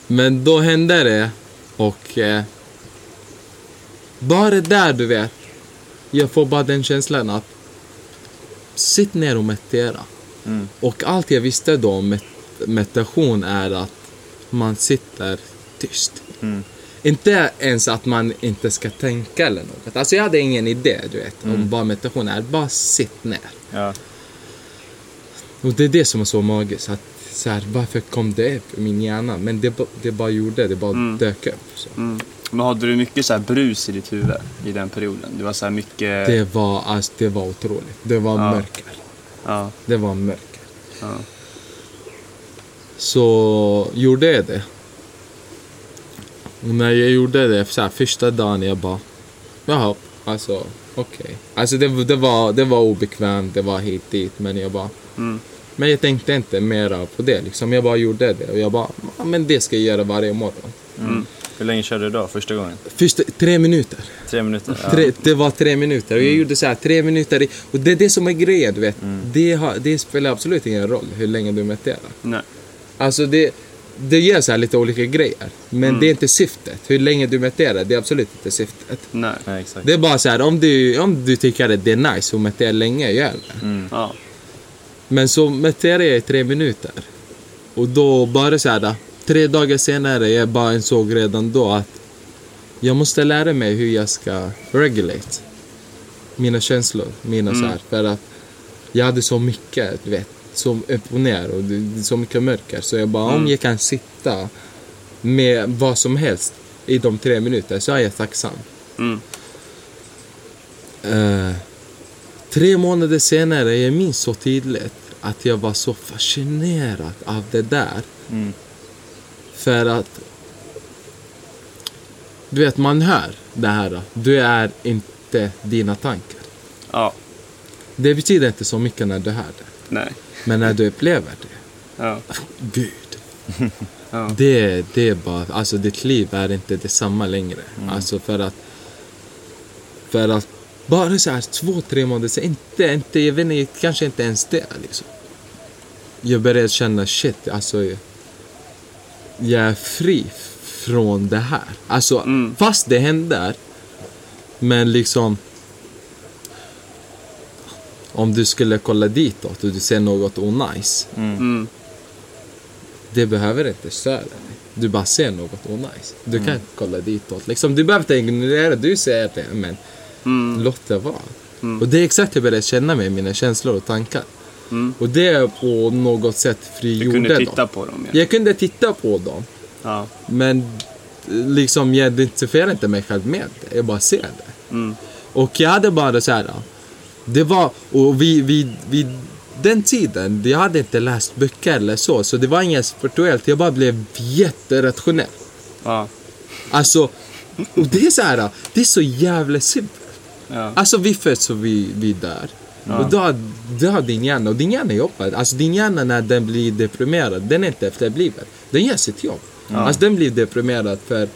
[SPEAKER 1] men då hände det och eh, bara där du vet, jag får bara den känslan att sitt ner och meditera.
[SPEAKER 2] Mm.
[SPEAKER 1] Och allt jag visste då om med- meditation är att man sitter tyst.
[SPEAKER 2] Mm.
[SPEAKER 1] Inte ens att man inte ska tänka eller något. Alltså jag hade ingen idé, du vet, om vad meditation är. Bara sitt ner.
[SPEAKER 2] Ja.
[SPEAKER 1] Och det är det som är så magiskt. Att, så här, varför kom det upp i min hjärna? Men det, det bara gjorde, det bara
[SPEAKER 3] Mm.
[SPEAKER 1] dök upp. Så.
[SPEAKER 3] Mm. Men hade du mycket så här brus i ditt huvud i den perioden? Det var så mycket...
[SPEAKER 1] Det var, alltså, det var otroligt. Det var
[SPEAKER 3] Ja.
[SPEAKER 1] mörker.
[SPEAKER 3] Ja.
[SPEAKER 1] Det var mörker.
[SPEAKER 3] Ja.
[SPEAKER 1] Så gjorde jag det. Och när jag gjorde det, så här, första dagen jag bara, jaha, alltså, okej. Alltså det, det, var, det var obekvämt, det var hit dit, men jag bara...
[SPEAKER 3] Mm.
[SPEAKER 1] Men jag tänkte inte mera på det liksom. Jag bara gjorde det och jag bara, ja, men det ska jag göra varje morgon.
[SPEAKER 2] Hur länge körde du då, första gången?
[SPEAKER 1] Första, tre minuter.
[SPEAKER 2] Tre minuter? Ja.
[SPEAKER 1] Tre, det var tre minuter och jag gjorde så här tre minuter i, och det är det som är grejen du vet. Det, har, det spelar absolut ingen roll hur länge du mediterar.
[SPEAKER 3] Nej.
[SPEAKER 1] Alltså det, det ger så här lite olika grejer. Men det är inte syftet. Hur länge du mediterar, det är absolut inte syftet.
[SPEAKER 3] Nej.
[SPEAKER 2] Nej, exakt.
[SPEAKER 1] Det är bara så här, om du, om du tycker att det är nice att meditera länge, gör det.
[SPEAKER 3] Ja.
[SPEAKER 1] Men så mediterade jag i tre minuter. Och då bara så här, tre dagar senare, jag bara insåg redan då att jag måste lära mig hur jag ska regulate mina känslor, mina så här. För att jag hade så mycket, du vet, så upp och ner och så mycket mörker. Så jag bara, om jag kan sitta med vad som helst i de tre minuter så är jag tacksam.
[SPEAKER 3] Mm.
[SPEAKER 1] Eh, tre månader senare, jag minns så tydligt att jag var så fascinerad av det där.
[SPEAKER 2] Mm.
[SPEAKER 1] För att... Du vet, man hör det här. Du är inte dina tankar.
[SPEAKER 3] Ja.
[SPEAKER 1] Det betyder inte så mycket när du hör det.
[SPEAKER 3] Nej.
[SPEAKER 1] Men när du upplever det,
[SPEAKER 3] Ja.
[SPEAKER 1] Gud.
[SPEAKER 3] Ja.
[SPEAKER 1] Det, det är bara, alltså ditt liv är inte detsamma längre.
[SPEAKER 3] Mm.
[SPEAKER 1] Alltså för att, för att bara så här två, tre månader sen, inte, inte, jag vet inte, kanske inte ens det liksom. Jag började känna shit, alltså jag, är fri från det här. Alltså
[SPEAKER 3] Mm.
[SPEAKER 1] fast det händer, men liksom om du skulle kolla ditåt och du ser något onajs
[SPEAKER 3] Mm.
[SPEAKER 1] det behöver inte störa dig. Du bara ser något onajs. Du kan kolla ditåt. Liksom, du behöver inte ignorera du ser det, men
[SPEAKER 3] Mm.
[SPEAKER 1] låt det vara. Och det är exakt det jag började känna med mina känslor och tankar.
[SPEAKER 3] Mm.
[SPEAKER 1] Och det på något sätt
[SPEAKER 3] Du
[SPEAKER 1] frigjorde
[SPEAKER 3] kunde
[SPEAKER 1] dem.
[SPEAKER 3] titta på dem. Ja.
[SPEAKER 1] Jag kunde titta på dem,
[SPEAKER 3] Ja.
[SPEAKER 1] men liksom, jag identifierar inte mig själv med det. Jag bara ser det.
[SPEAKER 3] Mm.
[SPEAKER 1] Och jag hade bara så här. Det var, och vid, vid, vid den tiden, jag hade inte läst böcker eller så, så det var inget spirituellt. Jag bara blev jätterationell.
[SPEAKER 3] Ja.
[SPEAKER 1] Alltså, och det är så här, det är så jävla simpelt.
[SPEAKER 3] Ja.
[SPEAKER 1] Alltså vi föds och vi, vi dör. Och då, har- då har din hjärna, och din hjärna jobbar. Alltså din hjärna när den blir deprimerad, den är inte efterbliven. Den gör sitt jobb. Alltså den blir deprimerad för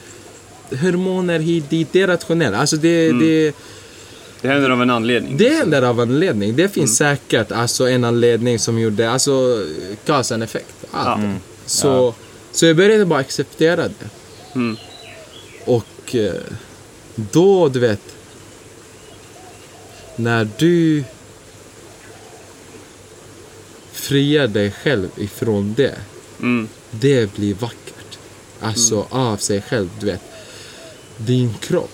[SPEAKER 1] hormoner hit dit, det är rationellt. Alltså det, det,
[SPEAKER 3] Det händer av en anledning.
[SPEAKER 1] det händer av en anledning. Det finns säkert alltså, en anledning som gjorde, alltså cause and effect. Allt.
[SPEAKER 3] Ja.
[SPEAKER 1] Så, så jag började bara acceptera det.
[SPEAKER 3] Mm.
[SPEAKER 1] Och eh, då, du vet, när du friar dig själv ifrån det,
[SPEAKER 3] Mm.
[SPEAKER 1] det blir vackert. Alltså av sig själv, du vet. Din kropp,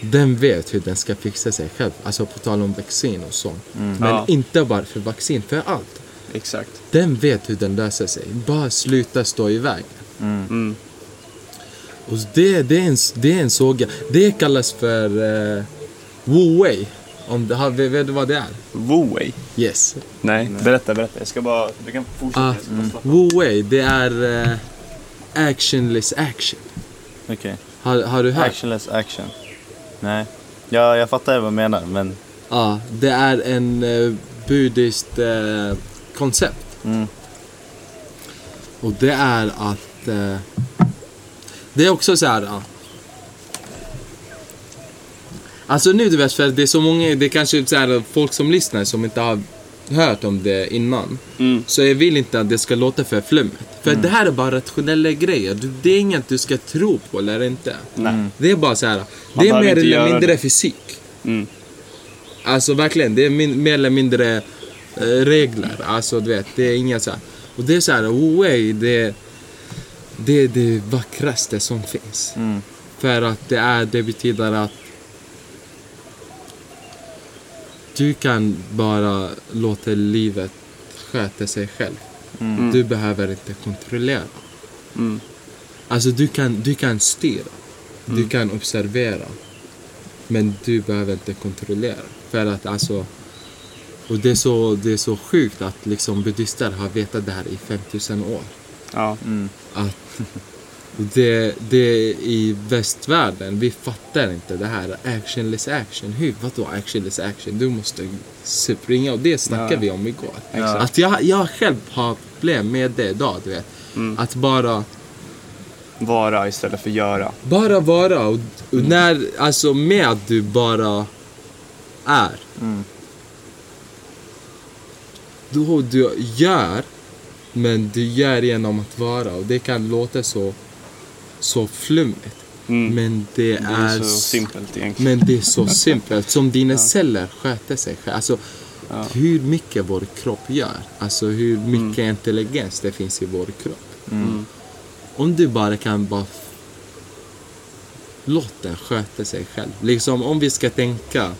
[SPEAKER 1] den vet hur den ska fixa sig själv. Alltså på tal om vaccin och sånt. Men
[SPEAKER 3] Ja.
[SPEAKER 1] inte bara för vaccin, för allt.
[SPEAKER 3] Exakt.
[SPEAKER 1] Den vet hur den löser sig. Bara sluta stå i vägen.
[SPEAKER 3] Mm.
[SPEAKER 1] Och det, det, är en, det är en såga. Det kallas för uh, Wu Wei. Om det, vet vet du vad det är?
[SPEAKER 3] Wu-Wei.
[SPEAKER 1] Yes.
[SPEAKER 3] Nej. berätta, berätta. Jag ska bara... Du kan fortsätta.
[SPEAKER 1] Ah,
[SPEAKER 3] Jag ska bara slappa.
[SPEAKER 1] Wu Wei, det är eh, actionless action.
[SPEAKER 2] Okej.
[SPEAKER 1] Har, har du hört?
[SPEAKER 2] Actionless action. Nej. Ja, jag fattar vad du menar, men...
[SPEAKER 1] Ja, det är en uh, buddhiskt eh, koncept.
[SPEAKER 2] Mm.
[SPEAKER 1] Och det är att... eh, det är också så här... ja. Alltså nu du vet, för det är så många, det är kanske så här, folk som lyssnar som inte har hört om det innan.
[SPEAKER 3] Mm.
[SPEAKER 1] Så jag vill inte att det ska låta för flummigt. För det här är bara rationella grejer. Det är inget du ska tro på eller inte.
[SPEAKER 3] Nej.
[SPEAKER 1] Det är bara så här.
[SPEAKER 3] Man
[SPEAKER 1] Det är mer eller mindre
[SPEAKER 3] det.
[SPEAKER 1] fysik.
[SPEAKER 3] Mm.
[SPEAKER 1] Alltså verkligen, det är min, mer eller mindre eh, regler. Alltså du vet, det är inga så här. Och det är så här, way, det, det är det vackraste som finns.
[SPEAKER 2] Mm.
[SPEAKER 1] För att det är, det betyder att du kan bara låta livet sköta sig själv.
[SPEAKER 2] Mm.
[SPEAKER 1] Du behöver inte kontrollera.
[SPEAKER 3] Mm.
[SPEAKER 1] Alltså du kan, du kan styra. Du kan observera. Men du behöver inte kontrollera. För att alltså... Och det är så, det är så sjukt att liksom buddister har vetat det här i 5000 år.
[SPEAKER 3] Ja.
[SPEAKER 2] Mm.
[SPEAKER 1] Att Det, det i västvärlden, vi fattar inte det här actionless action. Hur? Vadå actionless action? Du måste springa och det snackade
[SPEAKER 3] Ja.
[SPEAKER 1] vi om igår.
[SPEAKER 3] Exakt.
[SPEAKER 1] Att jag, jag själv har problem med det idag, du vet. Att bara,
[SPEAKER 3] Vara istället för göra.
[SPEAKER 1] bara vara och, och när, alltså med att du bara är. Då du gör, men du gör genom att vara och det kan låta så, så flummigt.
[SPEAKER 3] Mm.
[SPEAKER 1] Men det,
[SPEAKER 3] Det är
[SPEAKER 1] är,
[SPEAKER 3] så simpelt egentligen.
[SPEAKER 1] Men det är så simpelt. Som dina celler sköter sig själv. Alltså, hur mycket vår kropp gör. Alltså hur mycket intelligens det finns i vår kropp. Om du bara kan bara f- låt den sköta sig själv. Liksom om vi ska tänka.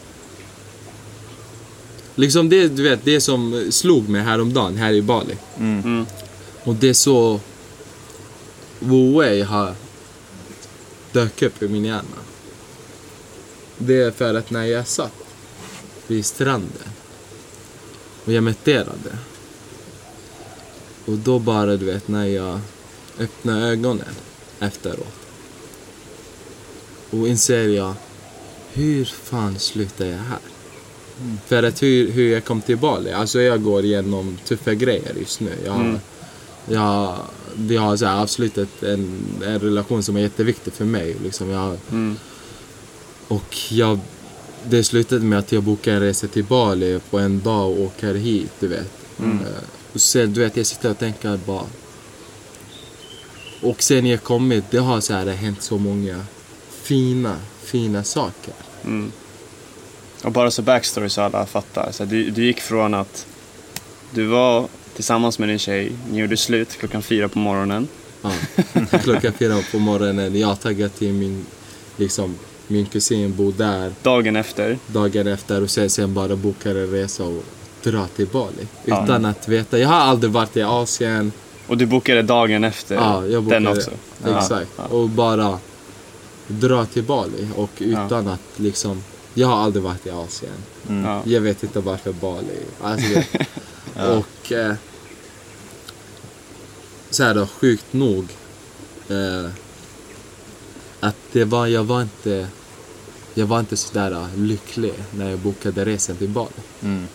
[SPEAKER 1] Liksom det, du vet, det som slog mig häromdagen här i Bali.
[SPEAKER 3] Mm.
[SPEAKER 1] Och det är så Wu Wei har dök upp i min hjärna. Det är för att när jag satt vid stranden och jag mediterade. Och då bara, du vet, när jag öppnar ögonen efteråt. Och inser jag, hur fan slutar jag här? För att hur, hur jag kom till Bali, alltså jag går igenom tuffa grejer just nu. Jag, har- jag, vi har så här avslutat en, en relation som är jätteviktig för mig. Liksom jag,
[SPEAKER 3] Mm.
[SPEAKER 1] och jag, det slutade med att jag bokade en resa till Bali på en dag och åker hit, du vet. Eh, och sen, du vet, jag sitter och tänker bara... Och sen jag kommit, det har så här hänt så många fina, fina saker.
[SPEAKER 3] Mm. Och bara så backstory så alla fattar. Så du, du gick från att du var tillsammans med din tjej, ni gjorde slut klockan fyra på morgonen.
[SPEAKER 1] Ja. Klockan fyra på morgonen, jag taggar till min, liksom, min kusin bor där
[SPEAKER 3] Dagen efter,
[SPEAKER 1] dagen efter och sen, sen bara bokar en resa och drar till Bali.
[SPEAKER 3] Ja.
[SPEAKER 1] Utan att veta. Jag har aldrig varit i Asien.
[SPEAKER 3] och du bokade dagen efter
[SPEAKER 1] Ja, jag bokade,
[SPEAKER 3] den också.
[SPEAKER 1] Exakt.
[SPEAKER 3] Ja,
[SPEAKER 1] Och bara dra till Bali. Och utan att liksom... Jag har aldrig varit i Asien.
[SPEAKER 3] ja.
[SPEAKER 1] Jag vet inte varför Bali. Alltså, Och... Eh, så här då, sjukt nog. Eh, att det var, jag var inte... Jag var inte sådär eh, lycklig när jag bokade resan till Bali.
[SPEAKER 2] Mm.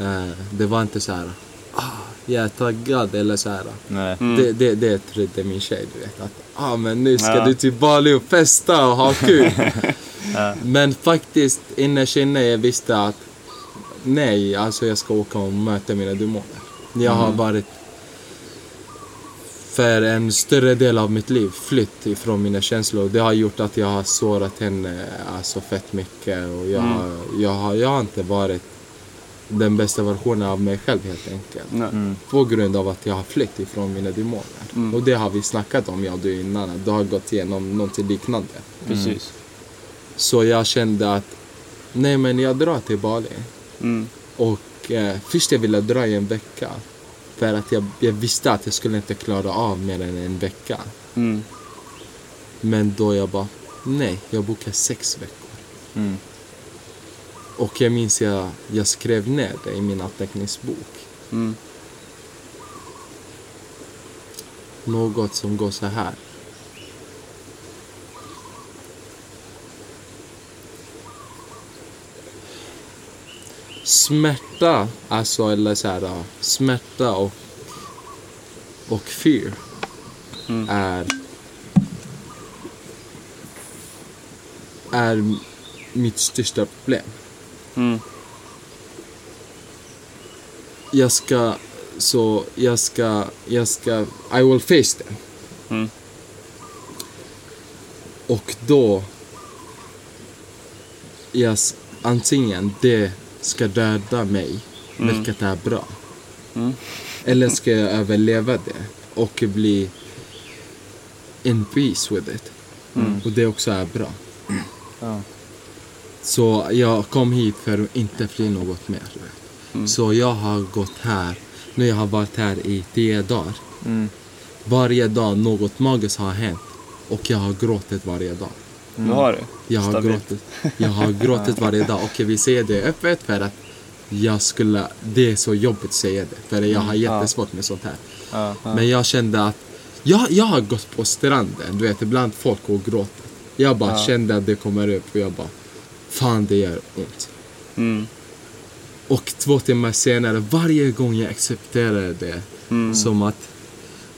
[SPEAKER 1] Eh, det var inte så här. Ah, jag är taggad eller så här.
[SPEAKER 2] Nej.
[SPEAKER 3] Mm.
[SPEAKER 1] Det, det, det trodde min tjej, du vet. Att ah, men nu ska
[SPEAKER 3] Ja.
[SPEAKER 1] du till Bali och festa och ha kul.
[SPEAKER 2] Ja.
[SPEAKER 1] Men faktiskt innerst inne jag visste att nej, alltså jag ska åka och möta mina demoner. Jag har varit för en större del av mitt liv flytt ifrån mina känslor. Det har gjort att jag har sårat henne alltså fett mycket och jag, jag, har, jag har inte varit den bästa versionen av mig själv helt enkelt.
[SPEAKER 3] Nej.
[SPEAKER 1] På grund av att jag har flytt ifrån mina demoner. Och det har vi snackat om, jag och du innan. Att du har gått igenom något liknande.
[SPEAKER 3] Precis.
[SPEAKER 1] Så jag kände att, nej men jag drar till Bali.
[SPEAKER 3] Mm.
[SPEAKER 1] Och eh, först jag ville dra i en vecka. För att jag, jag visste att jag skulle inte klara av mer än en vecka.
[SPEAKER 3] Mm.
[SPEAKER 1] Men då jag bara, nej, jag bokar sex veckor.
[SPEAKER 2] Mm.
[SPEAKER 1] Och jag minns jag, jag skrev ner det i min anteckningsbok.
[SPEAKER 3] Mm.
[SPEAKER 1] Något som går så här. Smärta, alltså eller så här, smärta och, och fear
[SPEAKER 3] Mm.
[SPEAKER 1] är är mitt största problem.
[SPEAKER 3] Mm.
[SPEAKER 1] Jag ska, så jag ska, jag ska, I will face them.
[SPEAKER 3] Mm.
[SPEAKER 1] Och då, yes, antingen det ska döda mig,
[SPEAKER 3] Mm.
[SPEAKER 1] vilket är bra.
[SPEAKER 3] Mm.
[SPEAKER 1] Eller ska jag överleva det och bli in peace with it.
[SPEAKER 3] Mm.
[SPEAKER 1] Och det också är bra.
[SPEAKER 2] Ja.
[SPEAKER 1] Så jag kom hit för att inte fly något mer.
[SPEAKER 3] Mm.
[SPEAKER 1] Så jag har gått här, nu jag har varit här i tio dagar.
[SPEAKER 2] Mm.
[SPEAKER 1] Varje dag något magiskt har hänt. Och jag har gråtit varje dag.
[SPEAKER 3] Du har det?
[SPEAKER 1] Jag har,
[SPEAKER 3] Stabilt.
[SPEAKER 1] gråtit, jag har gråtit varje dag och jag vill säga det öppet för att jag skulle, det är så jobbigt att säga det. För jag har jättesvårt med sånt här.
[SPEAKER 2] Ja.
[SPEAKER 1] Men jag kände att Jag, jag har gått på stranden, du vet, ibland folk och gråter. Jag bara
[SPEAKER 3] Ja.
[SPEAKER 1] kände att det kommer upp och jag bara, fan det gör ont.
[SPEAKER 3] Mm.
[SPEAKER 1] Och två timmar senare, varje gång jag accepterade det
[SPEAKER 3] Mm.
[SPEAKER 1] som att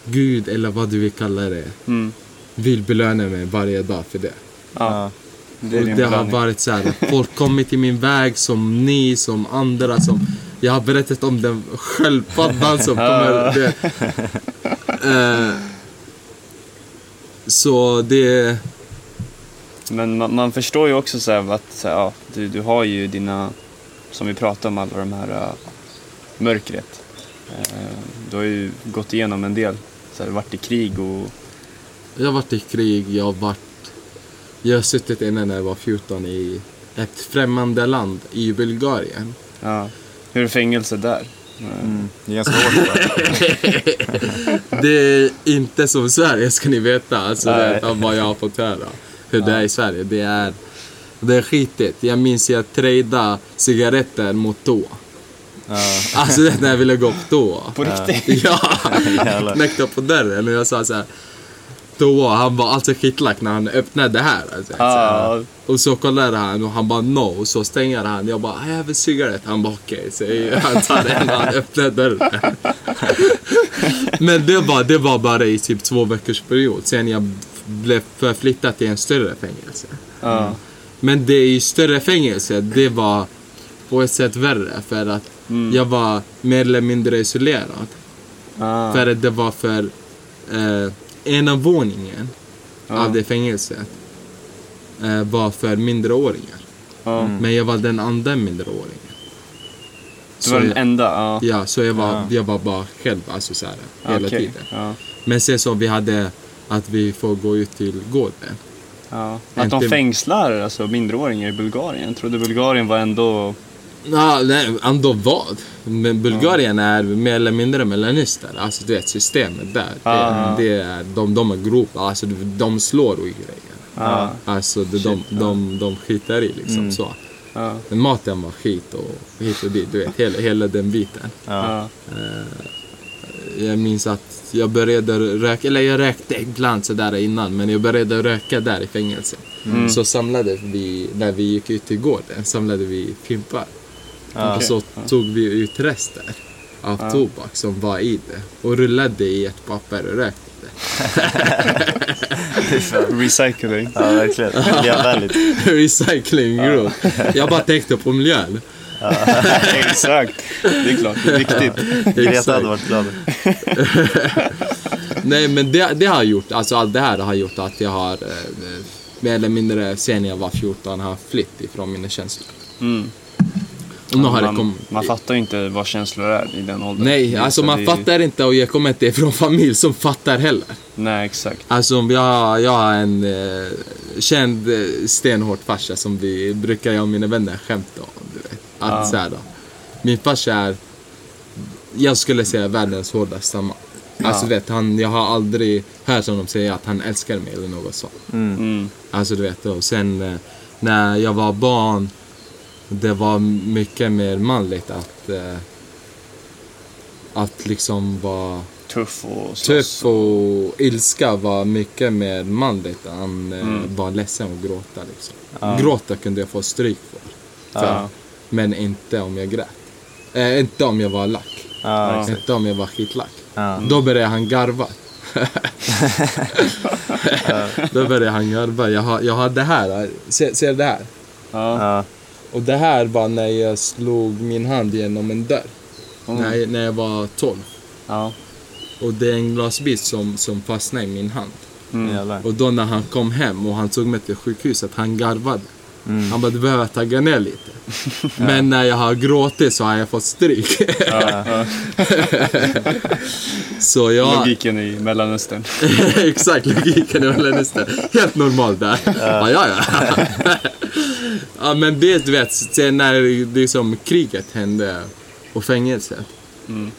[SPEAKER 1] Gud, eller vad du vill kalla det,
[SPEAKER 3] Mm.
[SPEAKER 1] vill belöna mig varje dag för det.
[SPEAKER 3] Ja. Det
[SPEAKER 1] det har varit så här, folk kommit i min väg som ni, som andra, som... Jag har berättat om den sköldpaddan som kommer... Det, eh, så det...
[SPEAKER 3] Men man, man förstår ju också så här att så här, ja, du, du har ju dina, som vi pratade om, alla de här uh, mörkret. Eh, du har ju gått igenom en del, så här, varit i krig och
[SPEAKER 1] Jag har varit i krig, jag har varit... Jag har suttit inne när jag var 14 i ett främmande land i Bulgarien.
[SPEAKER 3] ja, hur är fängelse där?
[SPEAKER 2] Mm. Det är ganska hårt?
[SPEAKER 1] Det är inte som Sverige ska ni veta, alltså det, av vad jag har fått höra. Hur det är i Sverige. Det är, det är skitigt. Jag minns jag tradea cigaretter mot toa.
[SPEAKER 2] Ja.
[SPEAKER 1] Alltså det, när jag ville gå på toa.
[SPEAKER 3] På riktigt?
[SPEAKER 1] Ja! Knäckte på dörren och jag sa så här. Toa, han var alltså skitlack när han öppnade det här. Alltså.
[SPEAKER 3] Ja,
[SPEAKER 1] Och så kollade han och han bara no, och så stänger han. Jag bara I have a cigarette. Han bara okej. Så han tar den och han öppnar dörren. Men det var, det var bara i typ två veckors period. Sen jag blev förflyttad till en större fängelse.
[SPEAKER 3] ja,
[SPEAKER 1] Men det i större fängelse, det var på ett sätt värre. För att
[SPEAKER 3] Mm.
[SPEAKER 1] jag var mer eller mindre isolerad.
[SPEAKER 3] ja,
[SPEAKER 1] För att det var för eh, ena våningen
[SPEAKER 3] Ja.
[SPEAKER 1] av det fängelset eh, var för mindreåringar.
[SPEAKER 3] ja.
[SPEAKER 1] Men jag var den andra mindreåringen.
[SPEAKER 3] Du var den enda? Ja.
[SPEAKER 1] ja, så jag var,
[SPEAKER 2] Ja.
[SPEAKER 1] jag var bara själv, alltså så här, hela
[SPEAKER 3] Okej,
[SPEAKER 1] tiden.
[SPEAKER 3] Ja.
[SPEAKER 1] Men sen så vi hade att vi får gå ut till gården.
[SPEAKER 3] Ja. Att de fängslar alltså, minderåringar i Bulgarien. Jag trodde Bulgarien var ändå...
[SPEAKER 1] Ja, nej, ändå vad? Men Bulgarien är mer eller mindre Mellanöstern. Alltså du vet systemet där.
[SPEAKER 3] Ja.
[SPEAKER 1] Det, det är, de, de är grova, alltså de slår och grejer.
[SPEAKER 3] Ja.
[SPEAKER 1] Alltså de, de, de, de skitar i liksom
[SPEAKER 2] Mm.
[SPEAKER 1] så.
[SPEAKER 3] Ja.
[SPEAKER 1] Men maten var skit och hit och dit, du vet hela, hela den biten.
[SPEAKER 2] Ja.
[SPEAKER 1] Jag minns att jag började röka, eller jag rökte ibland sådär innan, men jag började röka där i fängelset.
[SPEAKER 3] Mm.
[SPEAKER 1] Så samlade vi, när vi gick ut till gården, samlade vi fimpar.
[SPEAKER 2] Ja.
[SPEAKER 1] Och så tog vi ut rester av
[SPEAKER 3] Ja.
[SPEAKER 1] tobak som var i det och rullade i ett papper och rökte det.
[SPEAKER 3] Recycling.
[SPEAKER 2] ja, verkligen. Miljövänligt.
[SPEAKER 1] Recycling group. Jag bara tänkte på miljön.
[SPEAKER 3] Exakt. Det är klart, det är viktigt.
[SPEAKER 2] Greta hade varit glad.
[SPEAKER 1] Nej men det, det har gjort, alltså allt det här har gjort att jag har eh, mer eller mindre sen jag var 14 har flytt ifrån mina känslor.
[SPEAKER 3] Mm.
[SPEAKER 1] Och nu har det
[SPEAKER 3] man, man fattar ju inte vad känslor är i den åldern.
[SPEAKER 1] Nej, alltså
[SPEAKER 3] så
[SPEAKER 1] man
[SPEAKER 3] det-
[SPEAKER 1] fattar inte och jag kommer inte ifrån familj som fattar heller.
[SPEAKER 3] Nej, exakt.
[SPEAKER 1] Alltså jag, jag har en eh, känd eh, stenhård farsa som vi brukar jag och mina vänner skämta om. Du vet. Att
[SPEAKER 3] Ja.
[SPEAKER 1] så här då. Min farsa är, jag skulle säga världens hårdaste man. Alltså du vet, han, jag har aldrig hört honom säga att han älskar mig eller något sånt.
[SPEAKER 2] Mm.
[SPEAKER 3] Mm.
[SPEAKER 1] Alltså du vet, och sen eh, när jag var barn, det var mycket mer manligt att, eh, att liksom vara
[SPEAKER 3] Tuff och slåss.
[SPEAKER 1] tuff och ilska var mycket mer manligt än eh,
[SPEAKER 3] Mm.
[SPEAKER 1] vara ledsen och gråta liksom.
[SPEAKER 2] Ja.
[SPEAKER 1] Gråta kunde jag få stryk för. för
[SPEAKER 3] Ja.
[SPEAKER 1] Men inte om jag grät. Eh, inte om jag var lack.
[SPEAKER 2] Ja.
[SPEAKER 1] Inte om jag var skitlack. Då började han garva. Då började han garva. Jag har, jag har det här. Ser, ser du det här? Och det här var när jag slog min hand genom en dörr.
[SPEAKER 3] Mm.
[SPEAKER 1] När, jag, när jag var 12.
[SPEAKER 3] Ja.
[SPEAKER 1] Och det är en glasbit som, som fastnade i min hand.
[SPEAKER 3] Mm.
[SPEAKER 1] Och då när han kom hem och han tog mig till sjukhuset, han garvade.
[SPEAKER 2] Mm.
[SPEAKER 1] Han behöver tagga ner lite. Men när jag har gråtit så har jag fått stryk.
[SPEAKER 3] Ja. Ja.
[SPEAKER 1] så jag...
[SPEAKER 3] Logiken i Mellanöstern.
[SPEAKER 1] Exakt, logiken väl nästan helt normalt där. Ja, ja, ja. ja, men det du vet, sen när liksom kriget hände och fängelset.
[SPEAKER 3] Mm.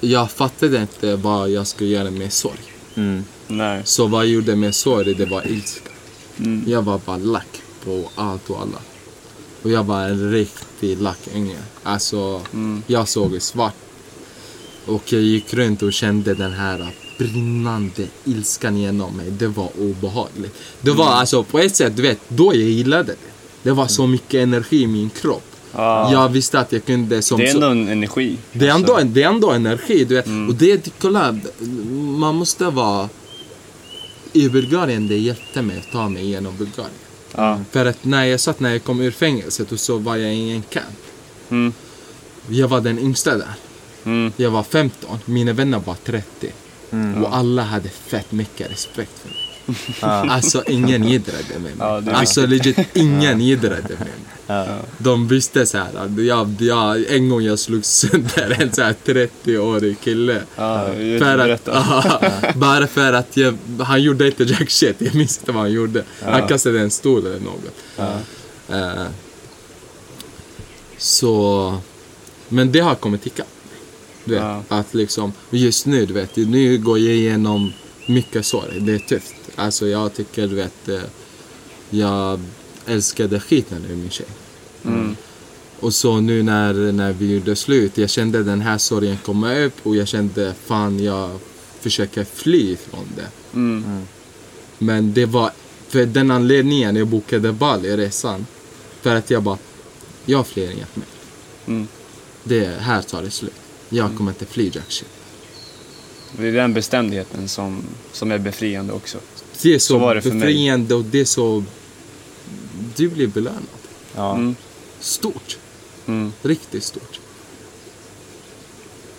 [SPEAKER 1] Jag fattade inte vad jag skulle göra med sorg.
[SPEAKER 2] Mm.
[SPEAKER 3] Nej.
[SPEAKER 1] Så vad jag gjorde med sorg, det var ilska.
[SPEAKER 3] Mm.
[SPEAKER 1] Jag var bara lack på allt och alla. Och jag var en riktig lackunge. Alltså,
[SPEAKER 3] Mm.
[SPEAKER 1] jag såg svart. Och jag gick runt och kände den här brinnande ilskan genom mig. Det var obehagligt. Det var alltså på ett sätt, du vet, då jag gillade det. Det var så mycket energi i min kropp.
[SPEAKER 3] Ja.
[SPEAKER 1] Jag visste att jag kunde som
[SPEAKER 3] Det är ändå en energi.
[SPEAKER 1] det är ändå,
[SPEAKER 3] Alltså,
[SPEAKER 1] det är ändå energi, du vet. Och det, kolla, man måste vara... I Bulgarien, det hjälpte mig att ta mig igenom Bulgarien.
[SPEAKER 3] Ja.
[SPEAKER 1] För att när jag satt, när jag kom ur fängelset och så var jag i en camp.
[SPEAKER 3] Mm.
[SPEAKER 1] Jag var den yngsta där.
[SPEAKER 3] Mm.
[SPEAKER 1] Jag var 15, mina vänner var 30. Och alla hade fett mycket respekt för mig. Alltså ingen jiddrade med mig.
[SPEAKER 3] Ja,
[SPEAKER 1] alltså legit, ingen jiddrade med mig.
[SPEAKER 2] Ja.
[SPEAKER 1] De visste så här, att jag, jag, en gång jag slog sönder en så här 30-årig kille.
[SPEAKER 3] Ja,
[SPEAKER 1] För att,
[SPEAKER 3] berätta.
[SPEAKER 1] bara för att jag, han gjorde inte jack shit, jag minns inte vad han gjorde. Han kastade en stol eller något. Eh, så, men det har kommit ikapp. Du vet,
[SPEAKER 3] Ja.
[SPEAKER 1] att liksom, just nu, du vet, nu går jag igenom mycket sorg. Det är tufft. Alltså jag tycker, du vet, eh, jag älskade skiten ur min tjej.
[SPEAKER 3] Mm.
[SPEAKER 1] Och så nu när, när vi gjorde slut, jag kände den här sorgen komma upp och jag kände fan jag försöker fly ifrån det.
[SPEAKER 3] Mm.
[SPEAKER 1] Men det var för den anledningen jag bokade Bali, resan. För att jag bara, jag flyr inget mer.
[SPEAKER 3] Mm.
[SPEAKER 1] Det här tar det slut. Jag kommer inte fly jack shit.
[SPEAKER 3] Det är den bestämdheten som, som är befriande också.
[SPEAKER 1] Det är så,
[SPEAKER 3] Så var det för mig.
[SPEAKER 1] befriande och det är så... Du blir belönad.
[SPEAKER 2] Ja.
[SPEAKER 3] Mm.
[SPEAKER 1] Stort.
[SPEAKER 3] Mm.
[SPEAKER 1] Riktigt stort.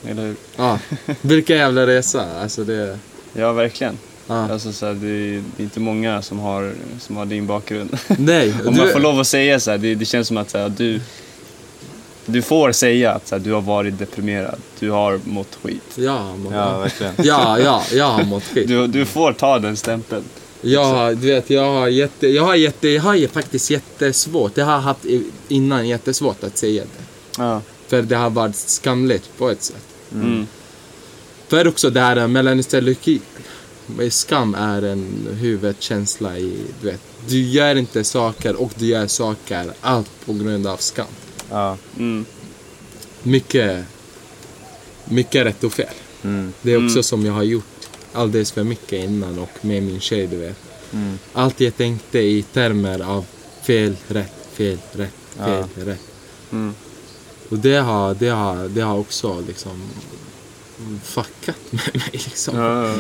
[SPEAKER 3] Eller hur?
[SPEAKER 1] Ja, vilken jävla resa. Alltså det...
[SPEAKER 3] Ja, verkligen.
[SPEAKER 1] Ja.
[SPEAKER 3] Alltså, så här, det, är, det är inte många som har, som har din bakgrund.
[SPEAKER 1] Nej,
[SPEAKER 3] Om
[SPEAKER 1] du-
[SPEAKER 3] man får lov att säga så här, det, det känns som att så här, du, du får säga att så här, du har varit deprimerad, du har mått skit.
[SPEAKER 1] Ja, man,
[SPEAKER 2] ja,
[SPEAKER 1] ja,
[SPEAKER 2] verkligen.
[SPEAKER 1] ja, ja, jag har mått skit.
[SPEAKER 3] Du, du får ta den stämpeln.
[SPEAKER 1] Har, du vet, jag har jätte, jag har jätte, jag har ju faktiskt jättesvårt, jag har haft innan jättesvårt att säga det.
[SPEAKER 3] Ja.
[SPEAKER 1] För det har varit skamligt på ett sätt.
[SPEAKER 3] Mm.
[SPEAKER 1] För också det här melanisteleuki. Skam är en huvudkänsla i, du vet, du gör inte saker och du gör saker, allt på grund av skam.
[SPEAKER 2] Ja.
[SPEAKER 3] Mm.
[SPEAKER 1] Mycket, mycket rätt och fel.
[SPEAKER 2] Mm.
[SPEAKER 1] Det är också
[SPEAKER 3] Mm.
[SPEAKER 1] som jag har gjort alldeles för mycket innan och med min tjej, du vet.
[SPEAKER 2] Mm.
[SPEAKER 1] Allt jag tänkte i termer av fel, rätt, fel, rätt, fel, rätt.
[SPEAKER 3] Mm.
[SPEAKER 1] Och det har, det har, det har också liksom fuckat med mig liksom.
[SPEAKER 3] Ja, ja.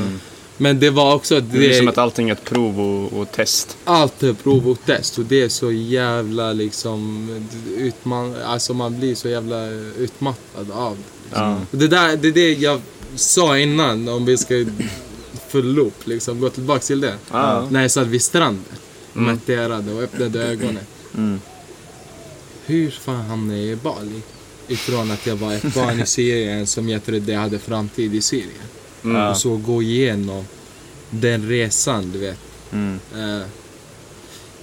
[SPEAKER 1] Men det var också,
[SPEAKER 3] Det är
[SPEAKER 1] det,
[SPEAKER 3] som att allting är ett prov och, och test.
[SPEAKER 1] allt är prov och test och det är så jävla liksom, utman, alltså man blir så jävla utmattad av det.
[SPEAKER 3] Ja.
[SPEAKER 1] Det där, det är det jag sa innan om vi ska full loop, liksom gå tillbaka till det.
[SPEAKER 3] Ja.
[SPEAKER 1] När jag satt vid stranden
[SPEAKER 3] Mm.
[SPEAKER 1] mediterade och öppnade ögonen.
[SPEAKER 2] Mm.
[SPEAKER 1] Hur fan hamnade jag i Bali? Ifrån att jag var ett barn i Syrien som jag trodde jag hade framtid i Syrien.
[SPEAKER 3] Mm.
[SPEAKER 1] Och så gå igenom den resan, du vet.
[SPEAKER 2] Mm.
[SPEAKER 1] Eh,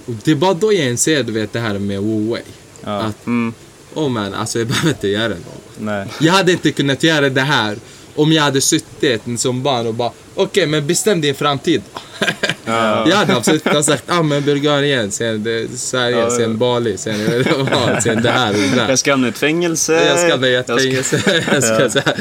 [SPEAKER 1] och det är bara då jag inser, du vet, det här med Wu Wei.
[SPEAKER 2] Ja.
[SPEAKER 1] Att,
[SPEAKER 3] Mm.
[SPEAKER 1] oh man, alltså jag behöver inte göra något.
[SPEAKER 2] Nej.
[SPEAKER 1] Jag hade inte kunnat göra det här om jag hade suttit som barn och bara, okej, men bestäm din framtid.
[SPEAKER 3] Ja.
[SPEAKER 1] Jag hade absolut kunnat sagt, ah men Bulgarien, sen det, Sverige,
[SPEAKER 3] Ja,
[SPEAKER 1] sen Bali, sen sen det här och det där.
[SPEAKER 3] Jag ska hamna i ett fängelse.
[SPEAKER 1] Jag ska bli ett
[SPEAKER 3] Jag ska-
[SPEAKER 1] fängelse. Jag ska säga,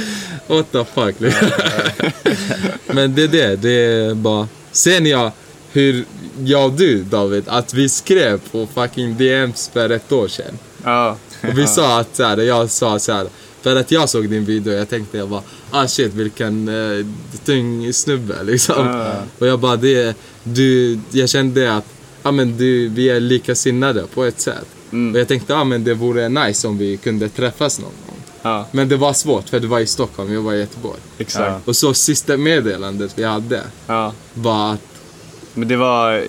[SPEAKER 1] what the fuck. Men det är det, det är bara... Sen jag, hur jag och du David, att vi skrev på fucking DMs för ett år sedan.
[SPEAKER 3] Ja.
[SPEAKER 1] Och vi sa att så här, jag sa så här, för att jag såg din video, jag tänkte jag bara, ah shit vilken uh, tung snubbe liksom.
[SPEAKER 3] Ja.
[SPEAKER 1] Och jag bara, det, du, jag kände att, ja men du, vi är likasinnade på ett sätt.
[SPEAKER 3] Mm.
[SPEAKER 1] Och jag tänkte, ja men det vore nice om vi kunde träffas någon gång.
[SPEAKER 3] Ja,
[SPEAKER 1] Men det var svårt för du var i Stockholm, jag var i Göteborg.
[SPEAKER 3] exakt.
[SPEAKER 1] Och så sista meddelandet vi hade
[SPEAKER 3] Ja.
[SPEAKER 1] var att,
[SPEAKER 3] Men det var...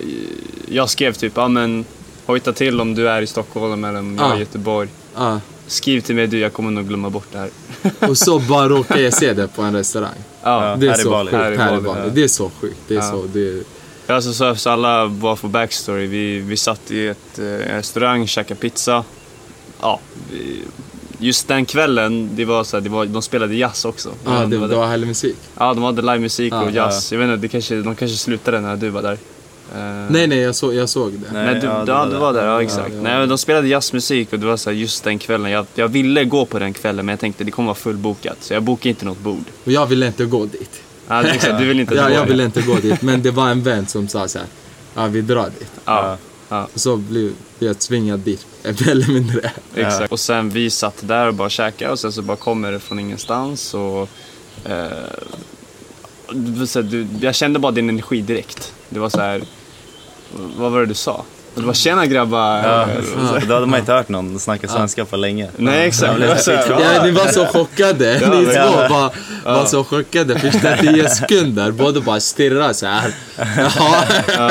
[SPEAKER 3] Jag skrev typ, ja men hojta till om du är i Stockholm eller om jag är
[SPEAKER 1] Ja.
[SPEAKER 3] i Göteborg. Skriv till mig du, jag kommer nog glömma bort det här.
[SPEAKER 1] och så bara råkade jag se det på en restaurang.
[SPEAKER 3] Ja.
[SPEAKER 1] Det är så sjukt,
[SPEAKER 3] Här i Bali, ja.
[SPEAKER 1] Det är så sjukt. Det är
[SPEAKER 3] Ja.
[SPEAKER 1] så, det,
[SPEAKER 3] Alltså så, så alla bara för backstory. Vi, vi satt i ett, eh, en restaurang, käkade pizza. Ja, vi, just den kvällen, det var så här, det var, de spelade jazz också.
[SPEAKER 1] ah, det,
[SPEAKER 3] var
[SPEAKER 1] det var härlig musik.
[SPEAKER 3] Ja, de hade livemusik
[SPEAKER 1] Ja,
[SPEAKER 3] och jazz. Jag vet inte, det kanske, de kanske slutade när du var där. Eh,
[SPEAKER 1] Nej, nej, jag, så, jag såg det.
[SPEAKER 2] Nej.
[SPEAKER 3] Men du,
[SPEAKER 2] ja,
[SPEAKER 3] ja, du
[SPEAKER 2] var
[SPEAKER 3] var
[SPEAKER 2] det.
[SPEAKER 3] där, ja
[SPEAKER 1] Ja,
[SPEAKER 3] exakt.
[SPEAKER 1] ja.
[SPEAKER 3] Nej, men de spelade jazzmusik och det var så här, just den kvällen. Jag, jag ville gå på den kvällen men jag tänkte det kommer vara fullbokat så jag bokade inte något bord.
[SPEAKER 1] Och jag ville inte gå dit.
[SPEAKER 3] Ja, exakt. Du vill inte
[SPEAKER 1] Ja,
[SPEAKER 3] gå
[SPEAKER 1] jag ville inte gå dit, men det var en vän som sa så här. Ja, vi drar dit.
[SPEAKER 3] Ja, ja,
[SPEAKER 1] Och så blev jag tvingad dit, mer eller mindre.
[SPEAKER 3] exakt. Och sen vi satt där och bara käkade och sen så bara kommer det från ingenstans och... Eh, så du, jag kände bara din energi direkt. Det var så här... Vad var det du sa? Det var tjena grabbar.
[SPEAKER 2] Ja, då hade man inte hört någon snacka svenska på länge.
[SPEAKER 3] Nej exakt.
[SPEAKER 2] Ja,
[SPEAKER 3] Det var så här,
[SPEAKER 1] Ja, ni var så chockade.
[SPEAKER 3] Ja,
[SPEAKER 1] ni två var, var så chockade. Första tio sekunder, båda bara stirrade så här. Ja.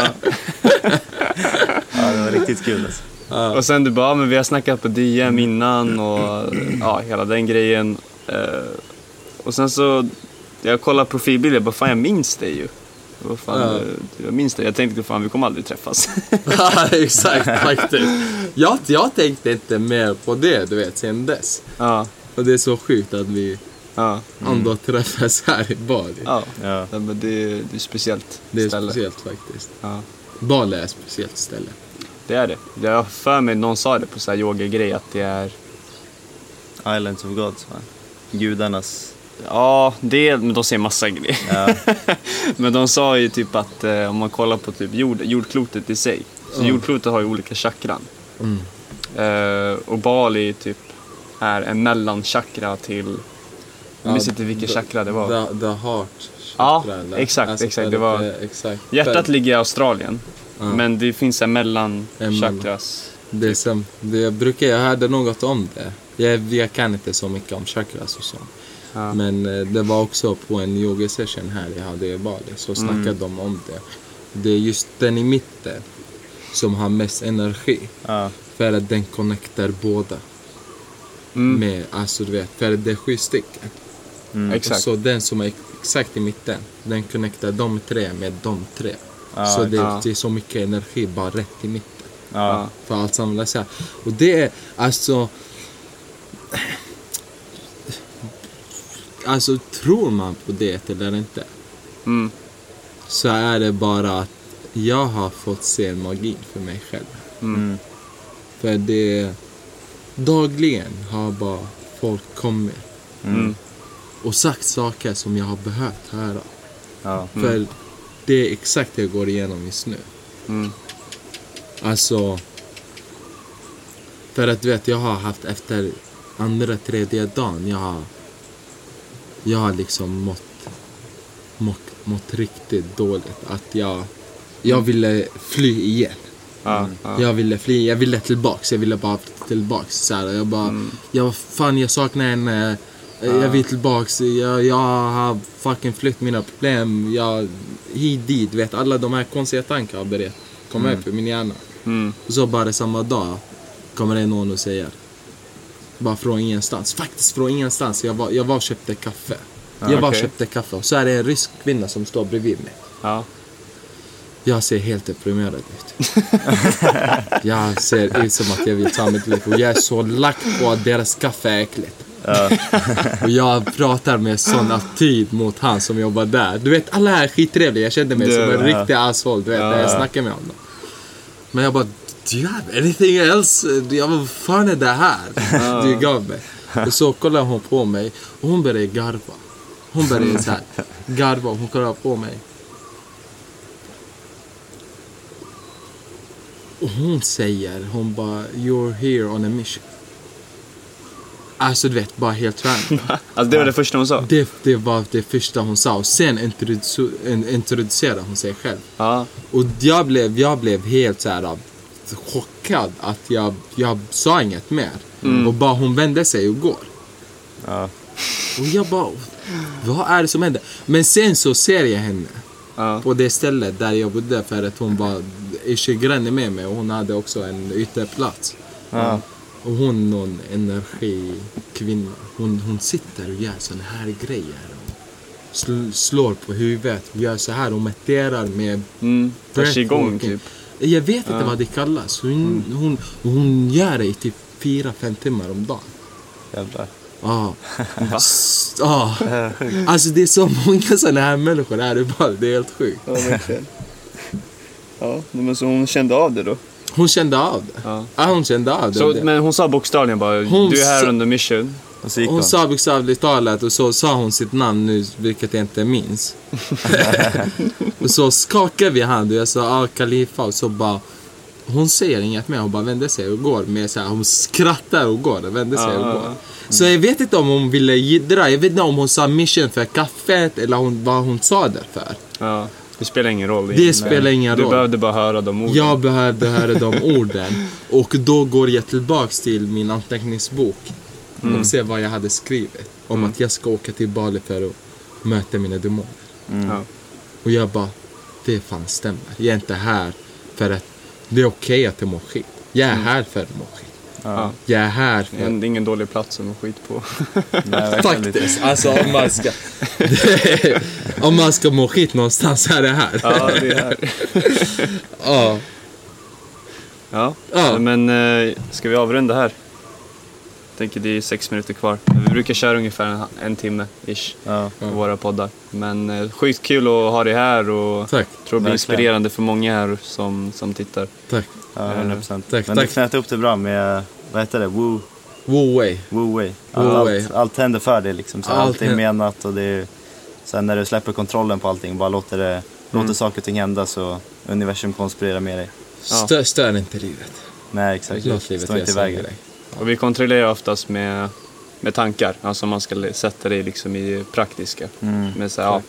[SPEAKER 2] Ja, det var riktigt kul alltså.
[SPEAKER 3] Och sen du bara, "Ja, men vi har snackat på DM innan och ja, hela den grejen. Eh, och sen så, jag kollade profilbilder, jag bara fan jag minns dig ju. Vad fan,
[SPEAKER 1] Ja.
[SPEAKER 3] eh, jag minns dig. Jag tänkte fan vi kommer aldrig träffas.
[SPEAKER 1] ja, exakt faktiskt. Jag, jag tänkte inte mer på det, du vet, sen dess.
[SPEAKER 3] ja,
[SPEAKER 1] Och det är så sjukt att vi
[SPEAKER 3] ja,
[SPEAKER 1] ändå träffas här i Bali.
[SPEAKER 3] ja.
[SPEAKER 2] Ja.
[SPEAKER 3] ja men det, det är speciellt
[SPEAKER 1] Det är
[SPEAKER 3] ställe.
[SPEAKER 1] speciellt faktiskt.
[SPEAKER 3] Ja,
[SPEAKER 1] Bali är ett speciellt ställe.
[SPEAKER 3] Det är det. Jag har för mig, någon sa det på så här yoga-grej att det är
[SPEAKER 2] Islands of Gods, va? Gudarnas...
[SPEAKER 3] Ja, det, men de säger massa grejer.
[SPEAKER 2] Ja,
[SPEAKER 3] Men de sa ju typ att eh, om man kollar på typ jord, jordklotet i sig. Så jordklotet har ju olika chakran.
[SPEAKER 1] Mm.
[SPEAKER 3] Eh, och Bali typ är en mellanchakra till... Jag minns
[SPEAKER 1] Ja,
[SPEAKER 3] inte vilket
[SPEAKER 1] the-
[SPEAKER 3] chakra det var.
[SPEAKER 1] The, the heart
[SPEAKER 3] Ja,
[SPEAKER 1] chakra, eller?
[SPEAKER 3] exakt, exakt,
[SPEAKER 1] för
[SPEAKER 3] det var-
[SPEAKER 1] är- exakt.
[SPEAKER 3] Hjärtat ligger i Australien.
[SPEAKER 1] Ja.
[SPEAKER 3] Men det finns en mellan chakras.
[SPEAKER 1] Det är som, det jag brukar, jag hörde något om det. Jag, jag kan inte så mycket om chakras och sånt.
[SPEAKER 3] Ja.
[SPEAKER 1] Men eh, det var också på en yoga session här jag hade i Bali så
[SPEAKER 3] Mm.
[SPEAKER 1] snackade de om det. Det är just den i mitten som har mest energi.
[SPEAKER 2] ja,
[SPEAKER 1] För att den connectar båda.
[SPEAKER 3] Mm.
[SPEAKER 1] Med, alltså du vet, för det är sju stycken.
[SPEAKER 2] mm,
[SPEAKER 3] Exakt.
[SPEAKER 1] Så den som är exakt i mitten, den connectar de tre med de tre.
[SPEAKER 2] Ja,
[SPEAKER 1] så det,
[SPEAKER 3] ja.
[SPEAKER 1] det är så mycket energi bara rätt i mitten.
[SPEAKER 2] ja,
[SPEAKER 1] För allt samlas här. Och det är alltså... Alltså tror man på det eller inte
[SPEAKER 3] Mm.
[SPEAKER 1] så är det bara att jag har fått se magin för mig själv.
[SPEAKER 2] mm,
[SPEAKER 1] För det... Dagligen har bara folk kommit
[SPEAKER 3] Mm.
[SPEAKER 1] och sagt saker som jag har behövt höra.
[SPEAKER 2] ja,
[SPEAKER 1] För det är exakt det jag går igenom just nu.
[SPEAKER 3] Mm.
[SPEAKER 1] Alltså... För att du vet, jag har haft efter andra, tredje dagen, jag har... Jag har liksom mått, mått, mått riktigt dåligt. Att jag... Jag ville fly igen.
[SPEAKER 3] Ja, ja.
[SPEAKER 1] Jag ville fly, jag ville tillbaks, jag ville bara tillbaks. Så här, jag bara,
[SPEAKER 3] Mm.
[SPEAKER 1] jag, fan jag saknar henne. Jag vill tillbaks, jag, jag har fucking flytt mina problem. Jag, hit dit, vet alla de här konstiga tankarna börjat komma upp i min hjärna.
[SPEAKER 3] Mm.
[SPEAKER 1] Så bara samma dag kommer det någon och säger, bara från ingenstans, faktiskt från ingenstans, jag var, jag var och köpte kaffe. Jag var
[SPEAKER 3] okej.
[SPEAKER 1] köpte kaffe och så är det en rysk kvinna som står bredvid mig.
[SPEAKER 3] Ja.
[SPEAKER 1] Jag ser helt deprimerad ut. jag ser ut som att jag vill ta mitt liv och jag är så lack på att deras kaffe är äckligt. och jag pratar med sån attityd mot han som jobbar där. Du vet, alla här är skittrevliga. Jag kände mig
[SPEAKER 3] Det-
[SPEAKER 1] som en
[SPEAKER 2] ja.
[SPEAKER 1] riktig asshole, du vet, när jag
[SPEAKER 3] Ja.
[SPEAKER 1] snackar med honom. Men jag bara, do you have anything else? Jag bara, vad fan är det här? Du gav mig. Och så kollar hon på mig och hon börjar garva. Hon börjar så här garva och hon kollar på mig. Och hon säger, hon bara, you're here on a mission. Alltså du vet, bara helt random.
[SPEAKER 3] Alltså det var det första hon sa?
[SPEAKER 1] Det, det var det första hon sa och sen introdu- in- introducerade hon sig själv.
[SPEAKER 3] Ja.
[SPEAKER 1] Och jag blev, jag blev helt så här chockad att jag, jag sa inget mer. Och bara hon vände sig och går.
[SPEAKER 2] ja,
[SPEAKER 1] Och jag bara, vad är det som händer? Men sen så ser jag henne
[SPEAKER 3] Ja.
[SPEAKER 1] på det stället där jag bodde för att hon var i granne med mig och hon hade också en ytterplats.
[SPEAKER 2] ja,
[SPEAKER 1] Och hon någon energikvinna. Hon, hon sitter och gör såna här grejer. Och sl, slår på huvudet och gör så här och mediterar med
[SPEAKER 3] Mm.
[SPEAKER 1] Breathwalking.
[SPEAKER 3] typ.
[SPEAKER 1] Jag vet inte vad det kallas. Hon, hon, hon gör det i typ fyra fem timmar om dagen.
[SPEAKER 2] jävlar.
[SPEAKER 1] Ja. S- ja. Alltså det är så många sådana här människor här i Bali. Det är helt sjukt.
[SPEAKER 3] Ja, verkligen. Ja, men så hon kände av det då?
[SPEAKER 1] Hon kände av det.
[SPEAKER 3] Ja.
[SPEAKER 1] Ja, hon kände av det.
[SPEAKER 3] Så,
[SPEAKER 1] det.
[SPEAKER 3] men hon sa bokstavligen bara,
[SPEAKER 1] Hon
[SPEAKER 3] du är här under mission.
[SPEAKER 2] Och så gick
[SPEAKER 1] Hon
[SPEAKER 2] hon.
[SPEAKER 1] sa bokstavligt talat och så sa hon sitt namn nu, vilket jag inte minns. och så skakade vi hand och jag sa ah, Khalifa och så bara hon säger inget mer, hon bara vänder sig och går. Med så här, hon skrattar och går vänder sig och
[SPEAKER 3] Ja.
[SPEAKER 1] går. Så jag vet inte om hon ville jiddra, jag vet inte om hon sa mission för kaffet eller hon, vad hon sa det för.
[SPEAKER 3] Det spelar ingen roll.
[SPEAKER 1] Det spelar ingen
[SPEAKER 3] Du
[SPEAKER 1] roll.
[SPEAKER 3] behövde bara höra de orden.
[SPEAKER 1] Jag behövde höra de orden. Och då går jag tillbaks till min anteckningsbok och ser vad jag hade skrivit. Om att jag ska åka till Bali för att möta mina demoner.
[SPEAKER 3] Ja.
[SPEAKER 1] Och jag bara, det fan stämmer. Jag är inte här för att det är okej att jag mår skit. Jag är här för att må skit.
[SPEAKER 3] Ja.
[SPEAKER 1] Jag är här för...
[SPEAKER 3] det är ingen dålig plats att skit på.
[SPEAKER 2] Nej.
[SPEAKER 1] Faktiskt, alltså om man ska... om man ska må skit någonstans så är det här.
[SPEAKER 3] ja, det är här.
[SPEAKER 1] Ja.
[SPEAKER 3] Ja,
[SPEAKER 1] Ja.
[SPEAKER 3] men eh, ska vi avrunda här? Jag tänker det är sex minuter kvar. Vi brukar köra ungefär en, en timme ish
[SPEAKER 2] Ja.
[SPEAKER 3] på våra poddar. Men eh, sjukt kul att ha dig här och
[SPEAKER 1] Tack,
[SPEAKER 3] tror det blir inspirerande för många här som, som tittar.
[SPEAKER 1] tack.
[SPEAKER 2] Ja, 100 procent.
[SPEAKER 1] Tack,
[SPEAKER 2] Men
[SPEAKER 1] tack.
[SPEAKER 2] du knöt upp det bra med, vad heter det, woo,
[SPEAKER 1] Wu Wei.
[SPEAKER 2] woo way.
[SPEAKER 1] Woo
[SPEAKER 2] Allt, allt, händer för dig liksom. Så
[SPEAKER 1] Allt
[SPEAKER 2] allt är menat och det är, sen när du släpper kontrollen på allting, bara låter, det, låter saker och ting hända så universum konspirerar med dig.
[SPEAKER 3] Ja.
[SPEAKER 1] Stör, stör inte livet.
[SPEAKER 2] Nej exakt,
[SPEAKER 1] Låt livet
[SPEAKER 2] stå inte i vägen.
[SPEAKER 3] Och vi kontrollerar oftast med, med tankar, alltså man ska sätta det liksom i praktiska.
[SPEAKER 2] Mm.
[SPEAKER 3] Med så här, ja,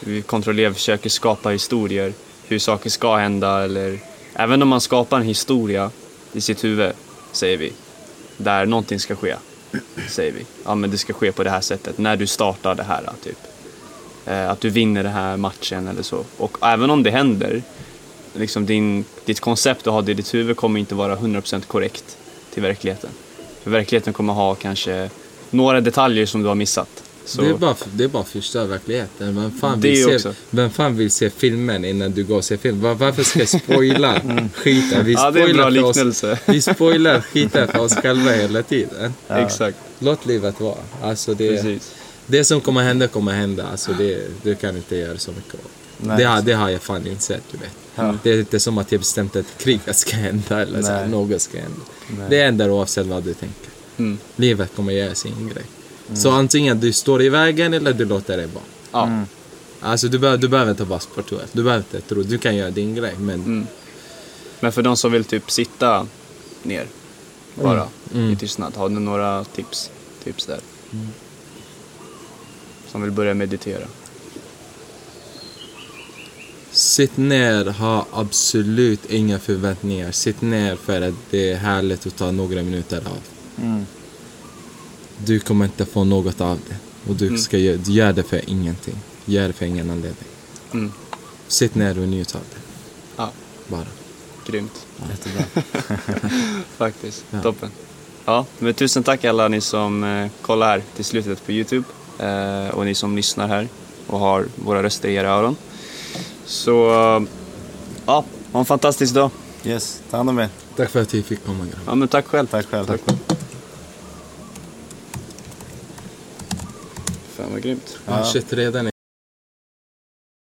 [SPEAKER 3] vi kontrollerar, försöker skapa historier, hur saker ska hända eller även om man skapar en historia i sitt huvud, säger vi, där någonting ska ske, säger vi. Ja men det ska ske på det här sättet, när du startar det här typ. Eh, att du vinner den här matchen eller så. Och även om det händer, liksom din, ditt koncept du har i ditt huvud kommer inte vara 100% korrekt till verkligheten. För verkligheten kommer ha kanske några detaljer som du har missat. Så,
[SPEAKER 1] Det, är bara, det är bara att förstöra verkligheten. Vem fan, vill se,
[SPEAKER 3] också.
[SPEAKER 1] vem fan vill se filmen innan du går och ser film? Var, varför ska jag spoila skiten? Vi
[SPEAKER 3] Mm. ja, det är en bra
[SPEAKER 1] spoilar för oss,
[SPEAKER 3] liknelse.
[SPEAKER 1] vi spoilar skiten för oss själva hela tiden.
[SPEAKER 2] Ja.
[SPEAKER 3] Exakt,
[SPEAKER 1] Låt livet vara. Alltså det,
[SPEAKER 3] precis.
[SPEAKER 1] det som kommer hända kommer hända. Alltså det, du kan inte göra så mycket åt.
[SPEAKER 2] Nej,
[SPEAKER 1] Det har, det har jag fan insett, du vet.
[SPEAKER 2] Ja.
[SPEAKER 1] Det är inte som att jag bestämt att kriget ska hända eller så här, något ska hända.
[SPEAKER 2] Nej.
[SPEAKER 1] Det händer oavsett vad du tänker.
[SPEAKER 3] Mm.
[SPEAKER 1] Livet kommer göra sin grej. Så antingen du står i vägen eller du låter det vara.
[SPEAKER 3] Ja,
[SPEAKER 2] Mm.
[SPEAKER 1] Alltså du, behöver, du behöver inte vara sportuell. Du behöver inte tro. Du kan göra din grej. Men
[SPEAKER 3] Mm. Men för de som vill typ sitta ner bara
[SPEAKER 1] Mm.
[SPEAKER 3] i tystnad, har du några tips? Tips där? Som vill börja meditera.
[SPEAKER 1] sitt ner, ha absolut inga förväntningar. Sitt ner för att det är härligt att ta några minuter av. Du kommer inte få något av det. Och du
[SPEAKER 3] Mm.
[SPEAKER 1] ska göra, du gör det för ingenting. Gör det för ingen anledning.
[SPEAKER 3] Mm.
[SPEAKER 1] Sitt ner och njut av det.
[SPEAKER 3] Ja,
[SPEAKER 1] Bara.
[SPEAKER 3] grymt.
[SPEAKER 2] Jättebra.
[SPEAKER 3] Faktiskt.
[SPEAKER 1] Ja.
[SPEAKER 3] Toppen. Ja, men tusen tack alla ni som eh, kollar här till slutet på Youtube. Eh, och ni som lyssnar här och har våra röster i era öron. Så, ja, ha en fantastisk dag.
[SPEAKER 2] Yes, ta hand om er.
[SPEAKER 1] Tack för att jag fick komma.
[SPEAKER 3] Ja, men tack själv.
[SPEAKER 2] Tack själv.
[SPEAKER 3] Tack själv. Fan vad grymt.
[SPEAKER 1] Ja. shit, redan